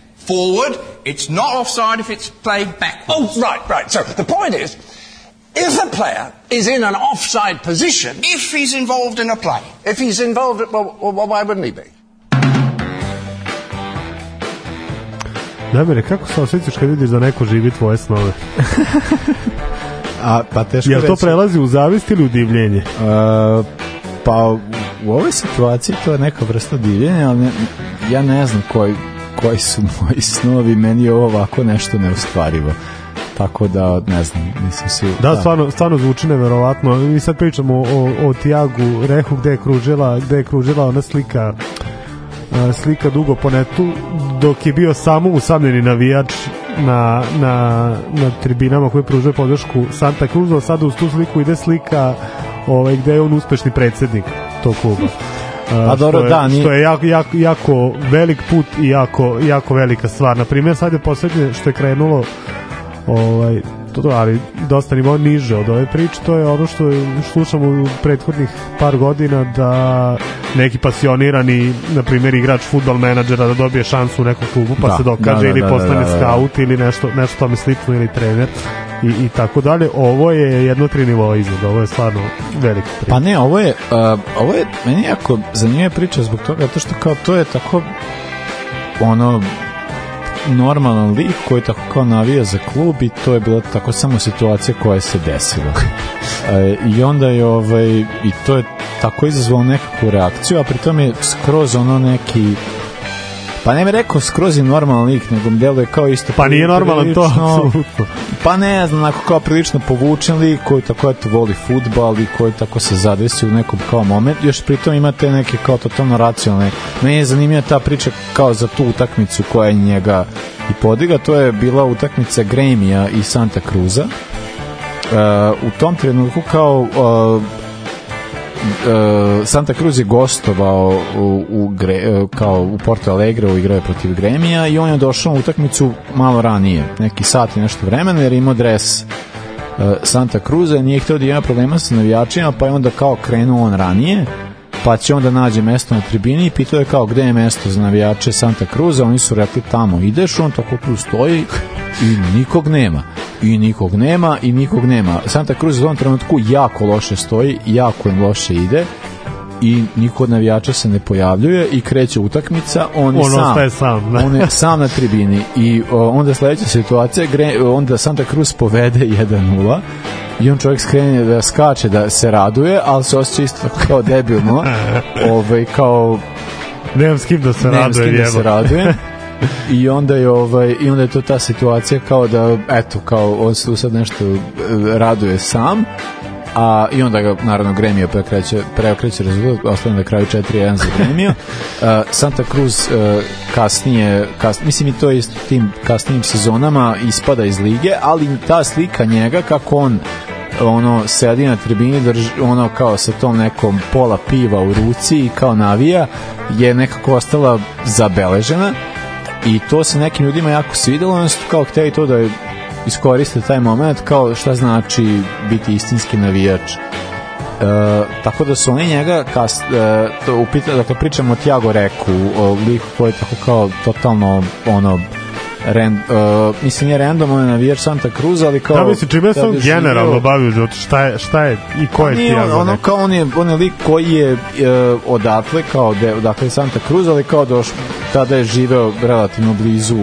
Forward. It's not offside if it's played backwards. Oh, right, right. So the point is, if a player is in an offside position, If he's involved in a play. if he's involved, well, well why wouldn't he be? Damire, kako se osjećaš kad vidiš da neko živi tvoje snove? A, pa teško Jel to reći. prelazi u zavist ili u divljenje? Uh, pa u- u ovoj situaciji to je neka vrsta divljenja, ali ne, ja ne znam koji, koji su moji snovi, meni je ovo ovako nešto neostvarivo. Tako da, ne znam, nisam si... Da, stvarno, stvarno zvuči neverovatno. Mi sad pričamo o, o Tiagu Rehu gde je kružila, gde je kružila ona slika slika dugo po netu dok je bio samo usamljeni navijač na, na, na tribinama koji pružuje podršku Santa Cruzu, a sada uz tu sliku ide slika ovaj, gde je on uspešni predsednik tog kluba. Pa dobro, što je, da, nije- što je jako, jako, jako velik put i jako, jako velika stvar. Na primjer, sad je poslednje što je krenulo ovaj to, ali dosta nivo niže od ove priče, to je ono što slušamo u prethodnih par godina da neki pasionirani, na primjer igrač futbol menadžera da dobije šansu u nekom klubu pa Da, se dokaže da, da, ili da, postane da, da, da. scout ili nešto, nešto tome slično ili trener i, i tako dalje. Ovo je jedno tri nivoa iznad, ovo je stvarno velika priča. Pa ne, ovo je, uh, ovo je meni jako zanimljiva priča zbog toga, zato što kao to je tako ono normalan lik koji tako kao navija za klub i to je bila tako samo situacija koja se desila. E, I onda je ovaj, i to je tako izazvalo nekakvu reakciju, a pritom je skroz ono neki Pa ne bih rekao skroz je normalan lik, nego mi deluje kao isto Pa nije normalan to, apsolutno. Pa ne znam, onako kao prilično povučen lik koji tako eto voli futbal i koji tako se zadesi u nekom kao moment. Još pritom imate neke kao totalno racionalne. Meni je zanimljiva ta priča kao za tu utakmicu koja je njega i podiga. To je bila utakmica Gremija i Santa Cruza. Uh, u tom trenutku kao uh, Santa Cruz je gostovao u, u Gre, uh, kao u Porto Alegre igrao je protiv Gremija i on je došao na utakmicu malo ranije, neki sat i nešto vremena jer je imao dres uh, Santa Cruza i nije hteo da ima problema sa navijačima pa je onda kao krenuo on ranije pa će onda nađe mesto na tribini i pitao je kao gde je mesto za navijače Santa Cruza, oni su rekli tamo ideš, on tako tu stoji i nikog nema i nikog nema i nikog nema Santa Cruz u tom trenutku jako loše stoji jako im loše ide i niko od navijača se ne pojavljuje i kreće utakmica, on On sam. sam, da. On je sam na tribini i o, onda sledeća situacija, gre, onda Santa Cruz povede 1-0 i on čovjek skrene da skače, da se raduje, ali se osjeća isto kao debilno. ovaj, kao Nemam s kim da se nemam s raduje, kim da se jebo. I onda je ovaj i onda je to ta situacija kao da eto kao on se tu sad nešto e, raduje sam a i onda ga naravno Gremio preokreće preokreće rezultat ostane na kraju 4:1 za Gremio uh, Santa Cruz uh, kasnije kas, mislim i to je isto tim kasnijim sezonama ispada iz lige ali ta slika njega kako on ono sedi na tribini drži, ono kao sa tom nekom pola piva u ruci i kao navija je nekako ostala zabeležena i to se nekim ljudima jako svidelo oni su kao hteli to da iskoriste taj moment kao šta znači biti istinski navijač E, tako da su oni njega kas, e, to upita, dakle pričamo o Tiago Reku o liku koji je tako kao totalno ono ren, uh, mislim nije random, on je navijač Santa Cruz, ali kao... Ja mislim, čime se da on generalno bavi u životu? Šta je, šta je i ko je Nije, Tiago on, ono kao on je, on je lik koji je e, odatle, kao de, odatle Santa Cruz, ali kao doš, tada je živeo relativno blizu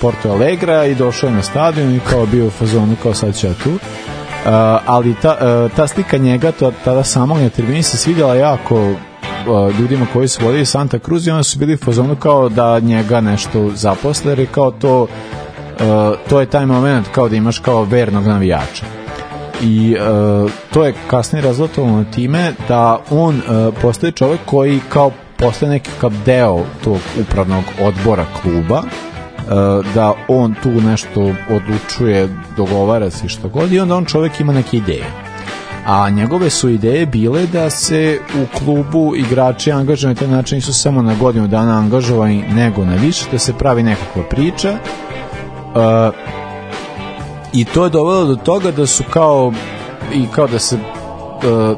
Porto Alegra i došao je na stadion i kao bio u fazonu kao sad ću ja tu. Uh, ali ta, uh, ta slika njega to, tada samog na tribini se svidjela jako uh, ljudima koji su vodili Santa Cruz i onda su bili u fazonu kao da njega nešto zaposle jer je kao to uh, to je taj moment kao da imaš kao vernog navijača i uh, to je kasnije razlotovano time da on uh, postaje čovjek koji kao postaje nekakav deo tog upravnog odbora kluba uh, da on tu nešto odlučuje, dogovara se što god i onda on čovek ima neke ideje. A njegove su ideje bile da se u klubu igrači angažuju na taj način nisu samo na godinu dana angažovani nego na više, da se pravi nekakva priča uh, i to je dovelo do toga da su kao i kao da se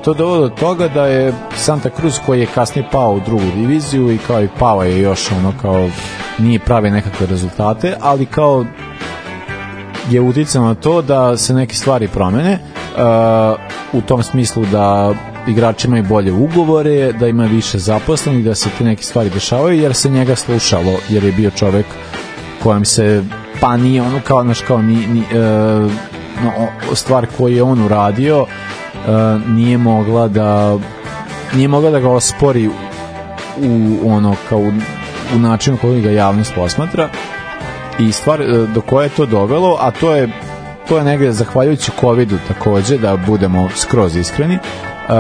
to je dovelo do toga da je Santa Cruz koji je kasnije pao u drugu diviziju i kao i pao je još ono kao nije pravi nekakve rezultate, ali kao je uticao na to da se neke stvari promene uh, u tom smislu da igrači imaju bolje ugovore, da ima više zaposlenih, da se te neke stvari dešavaju, jer se njega slušalo, jer je bio čovek kojem se pa nije ono kao naš kao ni, ni, e, no, stvar koju je on uradio e, nije mogla da nije mogla da ga ospori u ono kao u, u načinu koji ga javnost posmatra i stvar e, do koje je to dovelo, a to je to je negde zahvaljujući covidu takođe da budemo skroz iskreni uh,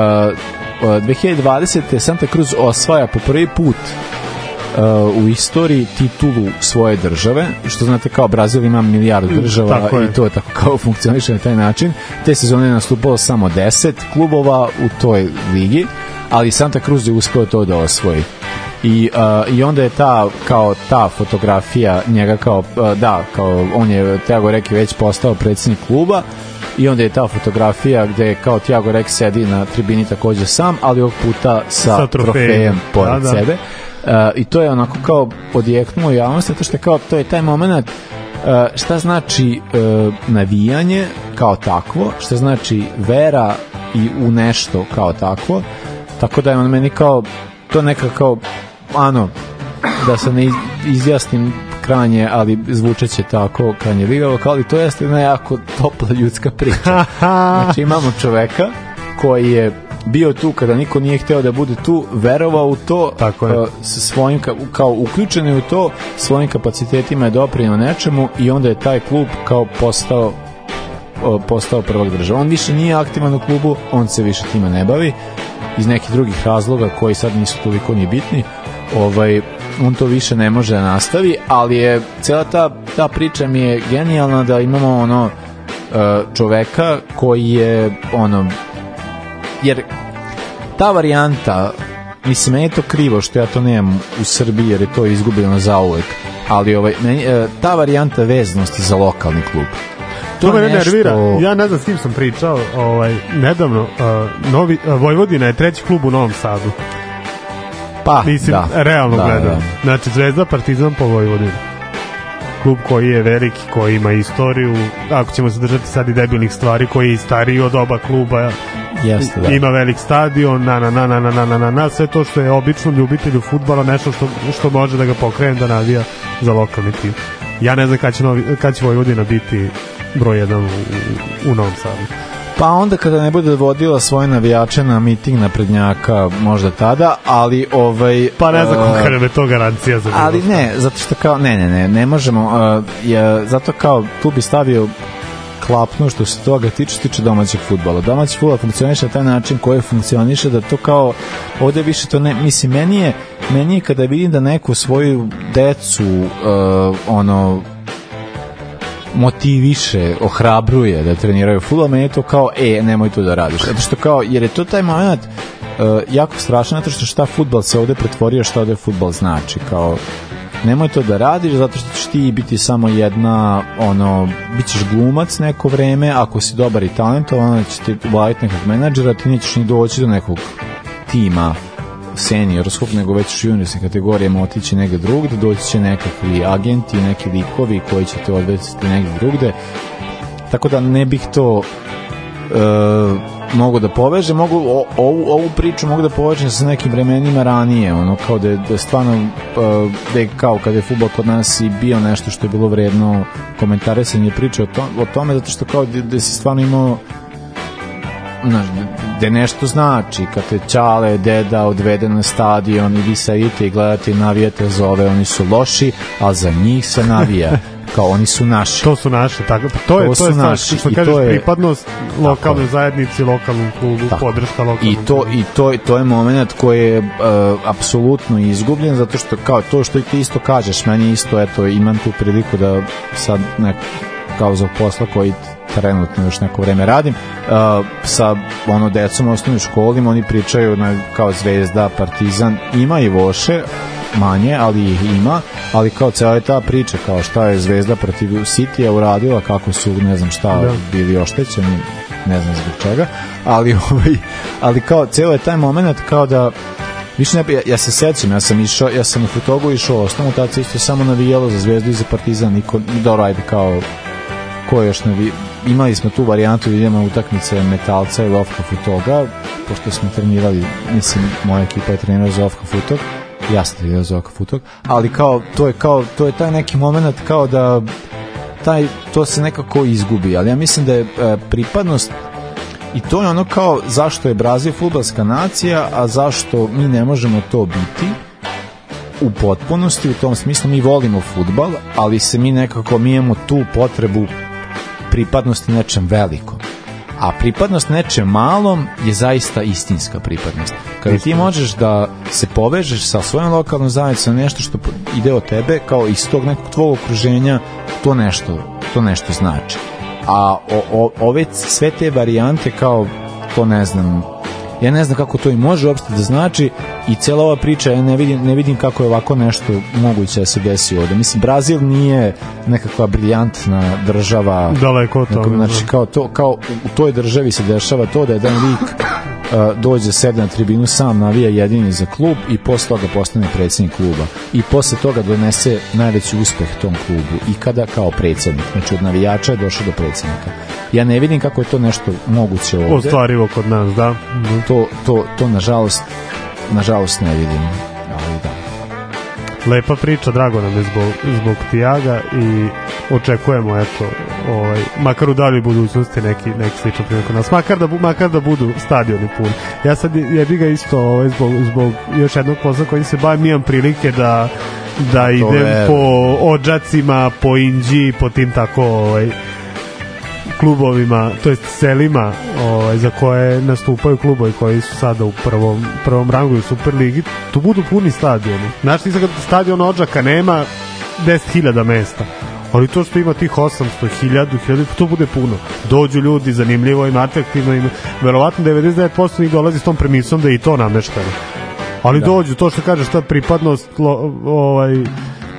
2020. Santa Cruz osvaja po prvi put uh, u istoriji titulu svoje države, što znate kao Brazil ima milijardu država tako je. i to je tako kao funkcioniše na taj način. Te sezone je nastupalo samo 10 klubova u toj ligi, ali Santa Cruz je uspeo to da osvoji. I, uh, I onda je ta kao ta fotografija njega kao uh, da kao on je Tiago Reki već postao predsednik kluba i onda je ta fotografija gde je kao Tiago Rek sedi na tribini takođe sam, ali ovog puta sa, Sa trofejem. trofejem pored Da, da. sebe. Uh, I to je onako kao odjeknulo u javnosti, zato što je kao to je taj moment uh, šta znači uh, navijanje kao takvo, šta znači vera i u nešto kao takvo. Tako da je on meni kao to neka kao ano da se ne iz- izjasnim kranje, ali zvučeće tako kranje vigavo, kao ali to jeste jedna jako topla ljudska priča. Znači imamo čoveka koji je bio tu kada niko nije hteo da bude tu, verovao u to, Tako je. uh, sa svojim, ka- kao uključen je u to, svojim kapacitetima je doprinio nečemu i onda je taj klub kao postao postao prvak država. On više nije aktivan u klubu, on se više time ne bavi iz nekih drugih razloga koji sad nisu toliko ni bitni. Ovaj on to više ne može da nastavi, ali je cela ta, ta priča mi je genijalna da imamo ono e, čoveka koji je ono jer ta varijanta mislim, meni je to krivo što ja to nemam u Srbiji jer je to izgubljeno zauvek ali ovaj, meni, e, ta varijanta veznosti za lokalni klub To me je nešto- nervira. Ja ne znam s kim sam pričao. Ovaj, nedavno, uh, Novi, uh, Vojvodina je treći klub u Novom Sadu. pa, Mislim, da, realno da, gledam. da. Znači, Zvezda Partizan po Vojvodini. Klub koji je veliki, koji ima istoriju, ako ćemo se držati sad i debilnih stvari, koji je stariji od oba kluba, Jeste, da. ima velik stadion, na na na na na na na na na sve to što je običnom ljubitelju fudbala nešto što što može da ga pokrene da navija za lokalni tim. Ja ne znam kad će, novi, kad će Vojvodina biti broj jedan u, u, Novom Sadu. Pa onda kada ne bude vodila svoje navijače na miting na prednjaka, možda tada, ali ovaj... Pa ne znam kolika nam je to garancija za Ali bilo ne, zato što kao, ne, ne, ne, ne možemo, uh, je, zato kao, tu bi stavio klapnu što se toga tiče, tiče domaćeg futbola. Domaći futbol funkcioniše na taj način koji funkcioniše da to kao, ovde više to ne, mislim, meni je, meni je kada vidim da neko svoju decu, uh, ono, motiviše, ohrabruje da treniraju fudbal, meni je to kao, e, nemoj to da radiš. Zato što kao, jer je to taj moment uh, jako strašno, zato što šta fudbal se ovde pretvorio, šta ovde fudbal znači, kao, nemoj to da radiš zato što ćeš ti biti samo jedna ono, bit ćeš glumac neko vreme ako si dobar i talentovan će ti uvajiti nekog menadžera ti nećeš ni doći do nekog tima seniorskog, nego već u juniorske kategorijama otići negde drugde, doći će nekakvi agenti, neki likovi koji će te odvesti negde drugde. Tako da ne bih to e, mogu da povežem, mogu o, ovu, ovu priču mogu da povežem sa nekim vremenima ranije, ono kao da je, da je stvarno e, da je kao kada je fudbal kod nas i bio nešto što je bilo vredno komentarisanje priče o, to, o tome, zato što kao da, da si stvarno imao znaš, da nešto znači kad te Ćale, deda odvede na stadion i vi sedite i gledate i navijate za ove, oni su loši, a za njih se navija kao oni su naši. To su naše, tako. To je To to, je naši što kažeš to je- pripadnost lokalnoj je. zajednici, lokalnom klubu, Tako. podrška lokalnom I to klubu. i to to je momenat koji je uh, apsolutno izgubljen zato što kao to što ti isto kažeš meni isto eto imam tu priliku da sad nek, kao za posla koji trenutno još neko vreme radim uh, sa ono decom u osnovnoj školi oni pričaju na, kao Zvezda, Partizan ima i Voše manje, ali ih ima, ali kao cela je ta priča, kao šta je Zvezda protiv City-a uradila, kako su, ne znam šta, Da. bili oštećeni, ne znam zbog čega, ali, ovaj, ali kao ceo je taj moment kao da Više ne, ja, ja se sećam, ja sam išao, ja sam u Futogu išao osnovu, tada se isto samo navijalo za Zvezdu i za Partizan, niko, dobro, ajde, kao, ko još navi... Imali smo tu varijantu na utakmice Metalca i Lofka Futoga, pošto smo trenirali, mislim, moja ekipa je trenirala za Lofka Futog, ja sam trenirao za Futog, ali kao, to je kao, to je taj neki moment kao da taj, to se nekako izgubi, ali ja mislim da je e, pripadnost i to je ono kao zašto je Brazil futbalska nacija, a zašto mi ne možemo to biti u potpunosti, u tom smislu mi volimo futbal, ali se mi nekako mi imamo tu potrebu pripadnosti nečem velikom. A pripadnost nečem malom je zaista istinska pripadnost. Kada ti možeš da se povežeš sa svojom lokalnom zajednicom na nešto što ide od tebe, kao iz tog nekog tvog okruženja, to nešto, to nešto znači. A o, o, ove sve te varijante kao to ne znam, ja ne znam kako to i može uopšte da znači i cela ova priča, ja ne vidim, ne vidim kako je ovako nešto moguće da se desi ovde. Mislim, Brazil nije nekakva briljantna država. Daleko od toga, Znači, da. kao, to, kao u toj državi se dešava to da jedan lik uh, dođe sebe na tribinu sam navija jedini za klub i posle toga postane predsjednik kluba i posle toga donese najveći uspeh tom klubu i kada kao predsjednik znači od navijača je došao do predsjednika ja ne vidim kako je to nešto moguće ovde Ostvarivo kod nas, da. Mhm. to, to, to nažalost nažalost ne vidim ali da Lepa priča, drago nam je zbog, zbog Tijaga i očekujemo, eto, ovaj, makar u daljoj budućnosti neki, neki sličan primjer kod nas, makar da, makar da budu stadioni puni. Ja sad jebi ga isto ovaj, zbog, zbog još jednog posla kojim se bavim, imam prilike da da idem po ođacima, po Inđi, po tim tako ovaj, klubovima, to jest selima ovaj, za koje nastupaju klubovi koji su sada u prvom, prvom rangu u Superligi, tu budu puni stadioni. Znaš ti sad kad stadion Odžaka nema 10.000 mesta, ali to što ima tih 800, 1000, 1000, to bude puno. Dođu ljudi, zanimljivo im, atraktivno im, verovatno 99% njih dolazi s tom premisom da je i to namešteno. Ali da. dođu, to što kažeš, ta pripadnost lo, ovaj,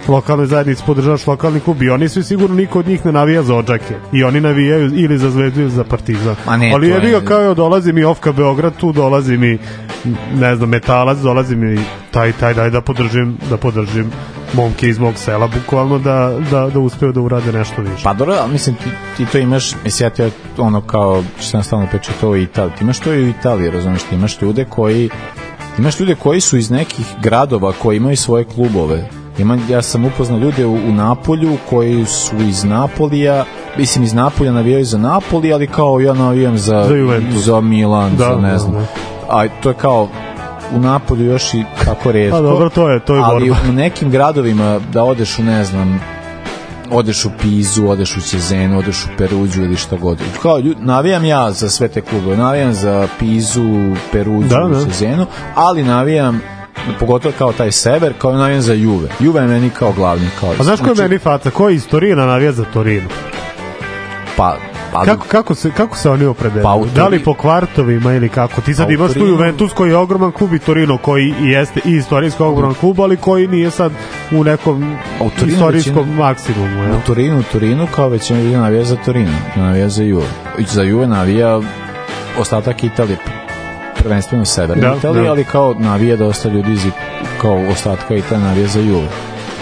lokalnoj zajednici podržavaš lokalni klub i oni svi sigurno niko od njih ne navija za Odžake i oni navijaju ili za Zvezdu ili za Partizan. Ne, ali je je- bio kao evo, dolazi mi Ofka Beograd tu dolazi mi ne znam Metalac dolazi mi taj taj daj da podržim da podržim momke iz mog sela bukvalno da, da, da uspeju da urade nešto više. Pa dobro, mislim ti, ti to imaš, mislim ja ti ono kao što sam stalno pričao to u Italiji, ti imaš to i u Italiji, razumiješ, ti imaš ljude koji imaš ljude koji su iz nekih gradova koji imaju svoje klubove. Ima, ja sam upoznao ljude u, u Napolju koji su iz Napolija, mislim iz Napolja navijaju za Napoli, ali kao ja navijam za, Za Juventus. za Milan, Da, za ne da, znam. da. A to je kao u Napolju još i kako redko. Pa dobro, to je- to je ali borba. u nekim gradovima da odeš u ne znam odeš u Pizu, odeš u Cezenu, odeš u Peruđu ili šta god. Kao, navijam ja za sve te klube, navijam za Pizu, Peruđu, Da, da. Cezenu, ali navijam pogotovo kao taj sever, kao navijam za Juve. Juve je meni kao glavni. Kao, a znaš ko je meni faca ko je iz Torina navija za Torinu Pa, ali, Kako, kako, se, kako se oni opredeljuju? Pa da li po kvartovima ili kako? Ti sad Pa imaš tu Juventus koji je ogroman klub i Torino koji jeste i istorijski ogroman klub, ali koji nije sad u nekom u istorijskom većina- maksimumu. Jel? U Torinu, u Torinu kao većina ljudi navija za Torino, navija za Juve. I za Juve navija ostatak Italije, prvenstveno severne Da, Italije, da. ali kao navija dosta ljudi iz kao ostatka Italije navija za Juve.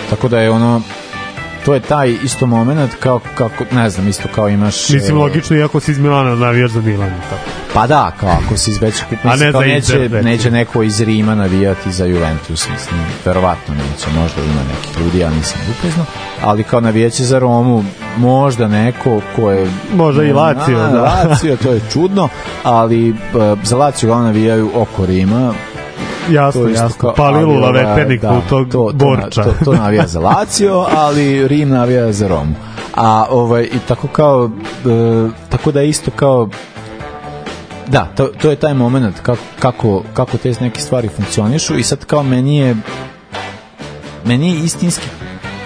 Tako da je ono to je taj isto moment kao kako ne znam isto kao imaš Mislim, e, logično, iako si iz Milana navijaš za Milan. Tako. Pa da, kao ako se izveće kup, A ne mislim, kao neće, Inter, neće neko iz Rima navijati za Juventus, mislim, verovatno neće, možda ima nekih ljudi, ja nisam upoznao, ali kao navijaće za Romu, možda neko ko je... Možda i Lazio, da. Lazio, to je čudno, ali uh, za Lazio ga navijaju oko Rima, Jasno, jasno. kao- Palilula ali, ovaj, veternika u tog to, to, borča. To, to navija za Lazio, ali Rim navija za Romu. A ovaj, i tako kao, e, tako da je isto kao, da, to, to je taj moment kako, kako, kako te neke stvari funkcionišu i sad kao meni je meni je istinski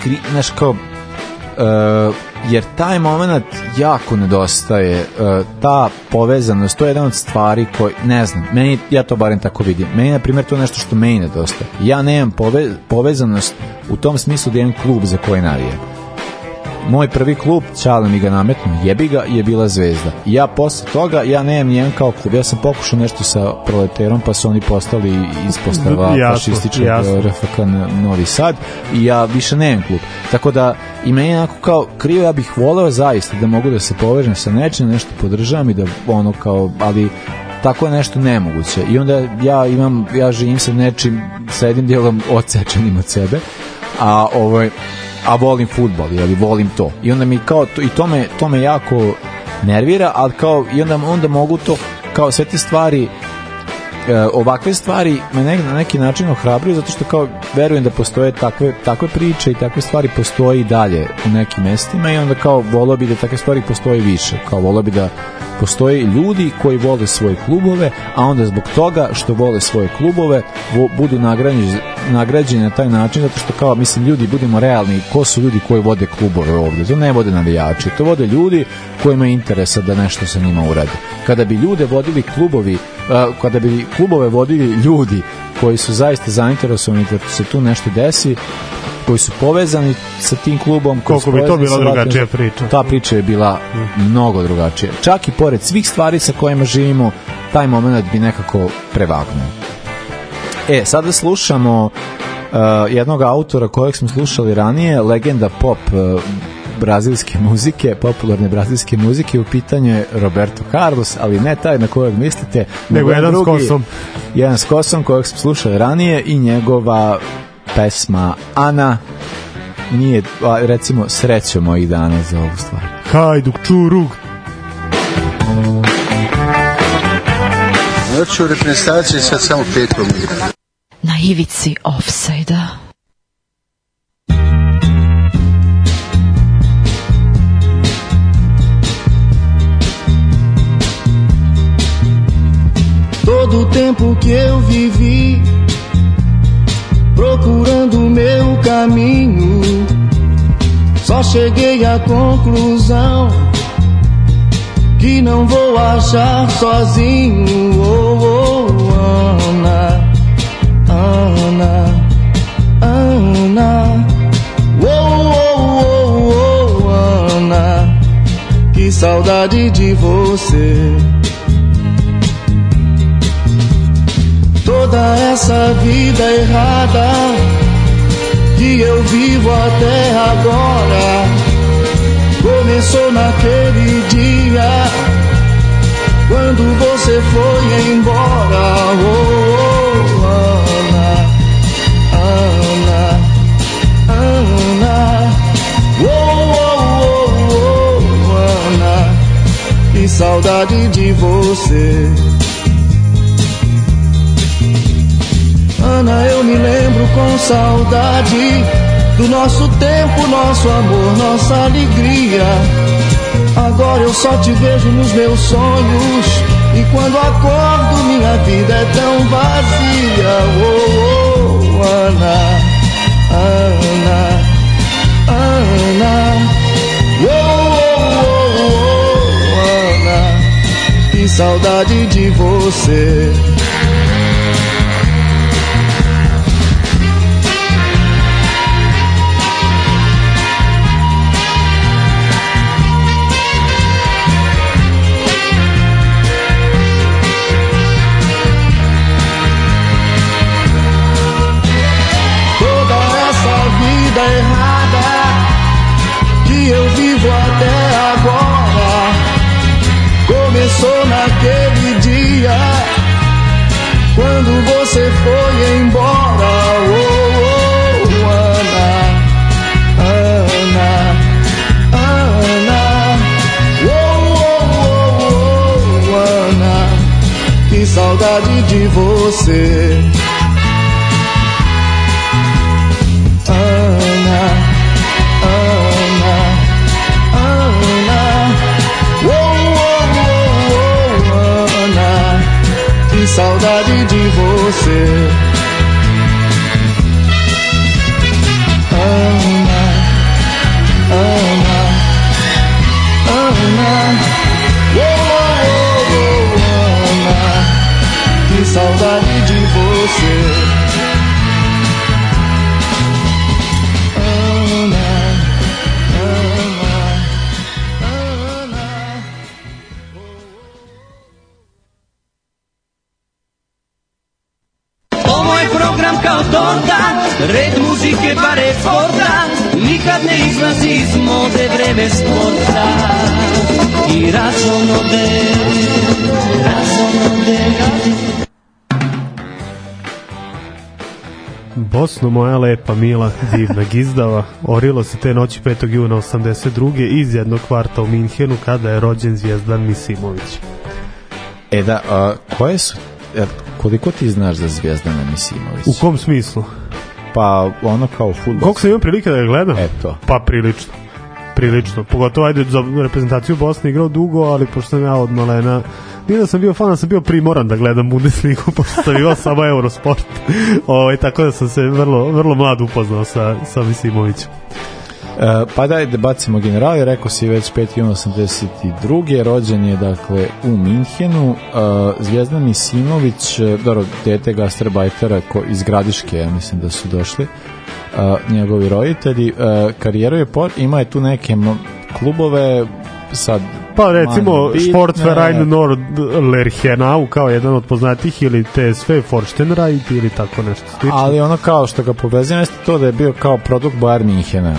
kri, znaš kao uh, jer taj moment jako nedostaje uh, ta povezanost, to je jedna od stvari koji, ne znam, meni, ja to barem tako vidim. Meni na primjer to je nešto što meni nedostaje. Ja nemam pove, povezanost u tom smislu da imam klub za koji navijem moj prvi klub, Ćale mi ga nametno, jebi ga, je bila Zvezda. I ja posle toga, ja nemam nijedan kao klub. Ja sam pokušao nešto sa proleterom, pa su oni postali ispostava jasno. RFK Novi Sad i ja više nemam klub. Tako da i meni je onako kao krivo, ja bih voleo zaista da mogu da se povežem sa nečim, nešto podržavam i da ono kao, ali tako je nešto nemoguće. I onda ja imam, ja živim sa nečim, sa jednim dijelom odsečenim od sebe, a ovaj, a volim futbol, ili volim to. I onda mi kao, to, i to me, to me jako nervira, ali kao, i onda, onda mogu to, kao sve te stvari, e, ovakve stvari me ne, na neki način ohrabruju zato što kao verujem da postoje takve, takve priče i takve stvari postoji i dalje u nekim mestima i onda kao volio bi da takve stvari postoji više kao volio bi da postoje ljudi koji vole svoje klubove a onda zbog toga što vole svoje klubove vo, budu nagrađeni, nagrađeni na taj način zato što kao mislim ljudi budemo realni ko su ljudi koji vode klubove ovde? To ne vode navijači to vode ljudi kojima je interesa da nešto sa njima urade. Kada bi ljude vodili klubovi a, kada bi klubove vodili ljudi koji su zaista zainteresovani da se tu nešto desi koji su povezani sa tim klubom Koliko bi to bila drugačija priča. ta priča je bila mnogo drugačija. Čak i pored svih stvari sa kojima živimo taj moment bi nekako prevagnuo e sada slušamo uh, jednog autora kojeg smo slušali ranije legenda pop uh, brazilske muzike, popularne brazilske muzike, u pitanju je Roberto Carlos, ali ne taj na kojeg mislite, Nego jedan s drugi, kosom. Jedan s kosom kojeg smo slušali ranije i njegova pesma Ana nije, a, recimo, srećo mojih dana za ovu stvar. Hajduk, čurug. Noću u reprezentaciji sad samo petkom igra. Na ivici offside-a. Todo o tempo que eu vivi procurando o meu caminho, só cheguei à conclusão que não vou achar sozinho. Oh, oh, Ana, Ana. Oh, oh, oh, oh, Ana, que saudade de você. toda essa vida errada que eu vivo até agora começou naquele dia quando você foi embora. Oh, oh, Ana, que saudade de você. Ana, eu me lembro com saudade do nosso tempo, nosso amor, nossa alegria. Agora eu só te vejo nos meus sonhos e quando acordo minha vida é tão vazia. Oh, oh Ana, Ana, Ana. Saudade de você. Foi embora. Oh, oh, Ana, Ana, Ana. Oh, oh, oh, oh, Ana, que saudade de você. 死 Bosno moja lepa, mila, divna gizdava, orilo se te noći 5. juna 82. iz jednog kvarta u Minhenu kada je rođen Zvijezdan Misimović. E da, a, koje su, e, koliko ti znaš za Zvijezdana Misimović? U kom smislu? Pa ono kao futbol. Koliko sam imao prilike da ga gledam? Eto. Pa prilično. Prilično. Pogotovo ajde za reprezentaciju Bosne igrao dugo, ali pošto sam ja od malena Nije da sam bio fan, da sam bio primoran da gledam Bundesligu, pošto sam imao samo Eurosport. Ovaj tako da sam se vrlo, vrlo mlad upoznao sa, sa Misimovićem. E, pa daj da bacimo generali, rekao si već 5. juna 82. rođen je dakle u Minhenu e, Zvijezdan Misimović e, dobro, dete gastarbajtera ko, iz Gradiške, ja mislim da su došli njegovi roditelji karijeru je por, ima je tu neke klubove sad Pa recimo. Sportverein Nord Lerchenau kao jedan od poznatih ili TSV Forstenreit ili tako nešto slično. ali ono kao što ga povezuje jeste to da je bio kao produkt Bayern Minhena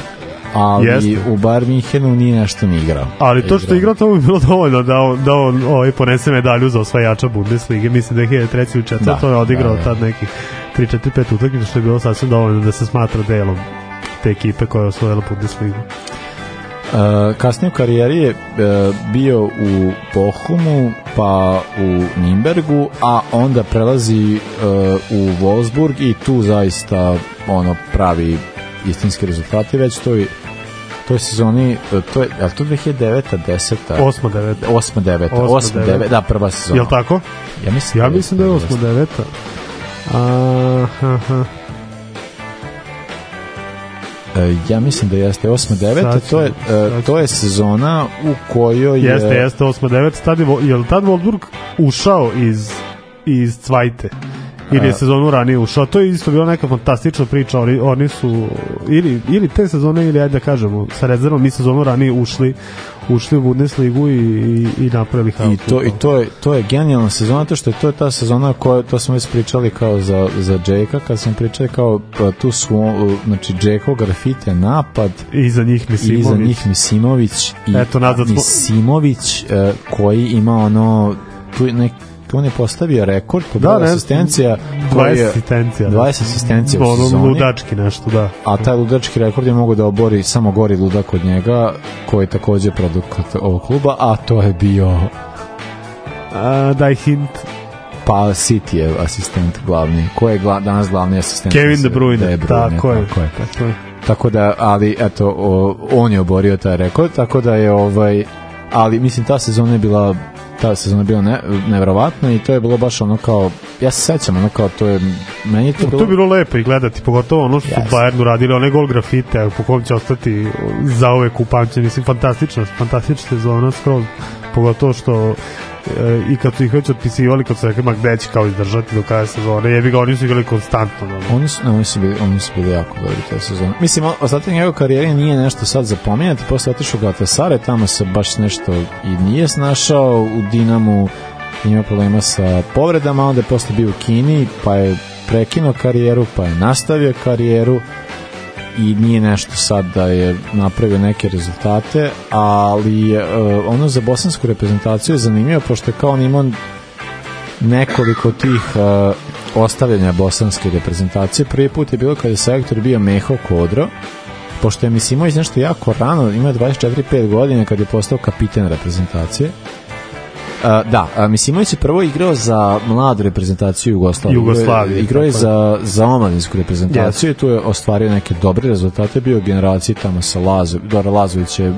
ali Jeste. u Bayern Minhenu nije nešto ni igrao Ali to što je igrao to bi bilo dovoljno da on, da on ovaj, ponese medalju za osvajača Bundeslige. Mislim da je 2003. ili 4. Da, to je odigrao da, da. tad nekih 3-4-5 utakmica što je bilo sasvim dovoljno da se smatra delom te ekipe koja je osvojila Bundesligu. Uh, kasnije u karijeri je uh, bio u Bochumu, pa u Nimbergu, a onda prelazi uh, u Wolfsburg i tu zaista ono pravi istinski rezultati već toj toj sezoni, to je, je li to 2009 10 Osma, deveta. 8 9 Osma, 8 deveta. 9 da prva sezona. Jel tako? Ja mislim, Ja mislim da je 8 9 Aha. E, ja mislim da jeste 8 9 Sad to je e, to je sezona u kojoj je Jeste, jeste 8 9 tad je, je li tad Wolfsburg ušao iz iz Cvajte? Ili je sezonu ranije ušao? To je isto bila neka fantastična priča. Oni, oni su ili, ili te sezone ili ajde da kažemo sa rezervom mi sezonu ranije ušli ušli u Bundesligu i, i, i napravili I haos. to, i to je to je genijalna sezona to što je to je ta sezona koja to smo već pričali kao za za Jakea kad smo pričali kao pa, tu su znači Jakeo grafite napad I za njih i Misimović. za njih Misimović i Eto, nazad smo- Misimović e, koji ima ono tu nek on je postavio rekord po Da, broju asistencija 20 koji je- asistencija. da. 20 asistencija u sezoni ludački nešto, da. a taj ludački rekord je mogu da obori samo gori ludak od njega koji je takođe produkt ovog kluba a to je bio A, daj hint. Pa City je asistent glavni. Ko je gla, danas glavni asistent? Kevin De Bruyne. De Bruyne, Tako je. Tako je. Tako je. Tako da, ali eto, o, on je oborio taj rekord, tako da je ovaj, ali mislim ta sezona je bila ta sezona bila ne, nevrovatna i to je bilo baš ono kao, ja se sećam ono kao, to je, meni to To bilo... je bilo lepo i gledati, pogotovo ono što su Jeste. Bayernu radili, onaj gol grafite, po kom će ostati za ove kupamće, mislim, fantastična, fantastična sezona skroz, pogotovo što i kad su ih već otpisivali, kad su rekli, ma gde će kao izdržati do kraja sezone, jebi ga, oni su igrali konstantno. Da, Oni su, ne, oni su bili, oni su bili jako dobri te sezone. Mislim, ostatak njegove karijere nije nešto sad za pominjati, posle otišao u Galatasaray, tamo se baš nešto i nije snašao, u Dinamu ima problema sa povredama, onda je posle bio u Kini, pa je prekinuo karijeru, pa je nastavio karijeru i nije nešto sad da je napravio neke rezultate, ali e, ono za bosansku reprezentaciju je zanimljivo, pošto je kao on imao nekoliko tih uh, ostavljanja bosanske reprezentacije. Prvi put je bilo kada je selektor bio Meho Kodro, pošto je Misimović nešto jako rano, ima 24-5 godine kad je postao kapiten reprezentacije. Uh, da, a Misimović je prvo igrao za mladu reprezentaciju Jugoslavije. Jugoslavije, Igrao je za, za omladinsku reprezentaciju i tu je ostvario neke dobre rezultate, bio u generaciji tamo sa Lazo, Dora Lazović je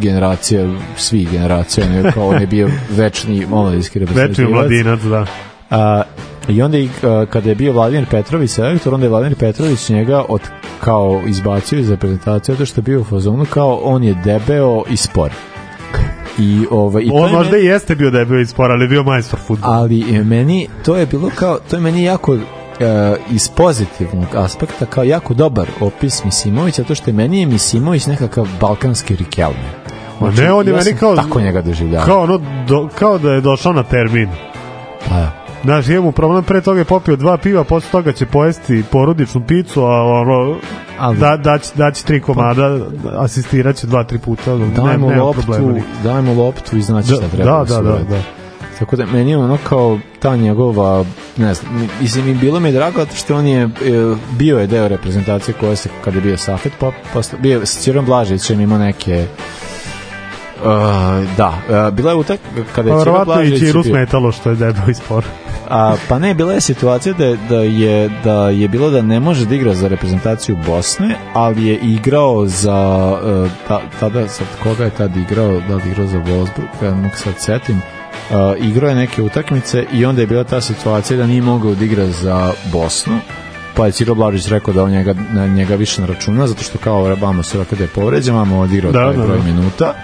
generacija svih generacija, on je, kao, on je bio večni omladinski Večni reprezentativac mladinac, da. A, I onda i, a, kada je bio Vladimir Petrović selektor, onda je Vladimir Petrović njega od, kao izbacio iz reprezentacije zato što je bio u fazonu kao on je debeo i spor. I, ovaj, i to On je možda meni- i jeste bio debel iz spora, ali je bio majstor futbola. ali meni to je bilo kao to je meni jako e, iz pozitivnog aspekta kao jako dobar opis Misimovića zato što je meni je Misimović nekakav balkanski Rikelme Ma ne, on je ja meni kao... tako njega doživljavao Kao, ono, do, kao da je došao na termin. pa da. Znaš, imamo problem, pre toga je popio dva piva, posle toga će pojesti porodičnu picu, a ono, Ali- da, dać, dać tri komada, asistirat će dva, tri puta. ono, daj mu ne, nema loptu problema. ni. daj mu loptu i znači šta Da, treba da, da, da, uradi. da. Tako da meni je ono kao ta njegova ne znam, mislim i bilo mi je drago zato što on je e, bio je deo reprezentacije koja se kada je bio Safet pa posle bio s Cirom Blažićem ima neke Uh, da, uh, bila je utak kada Pa je Ciro verovatno i Blažić bio- smetalo što je debel iz spora. A, pa ne, bila je situacija da, da, je, da je bilo da ne može da igra za reprezentaciju Bosne, ali je igrao za, uh, ta, tada, sad koga je tad igrao, da li igrao za Wolfsburg, ja mogu sad setim, uh, igrao je neke utakmice i onda je bila ta situacija da nije mogao da igra za Bosnu, pa je Ciro Blažić rekao da on njega, na njega više ne računa, zato što kao vamo se kada je povređen, vamo odigrao Da, taj da, broj da. minuta,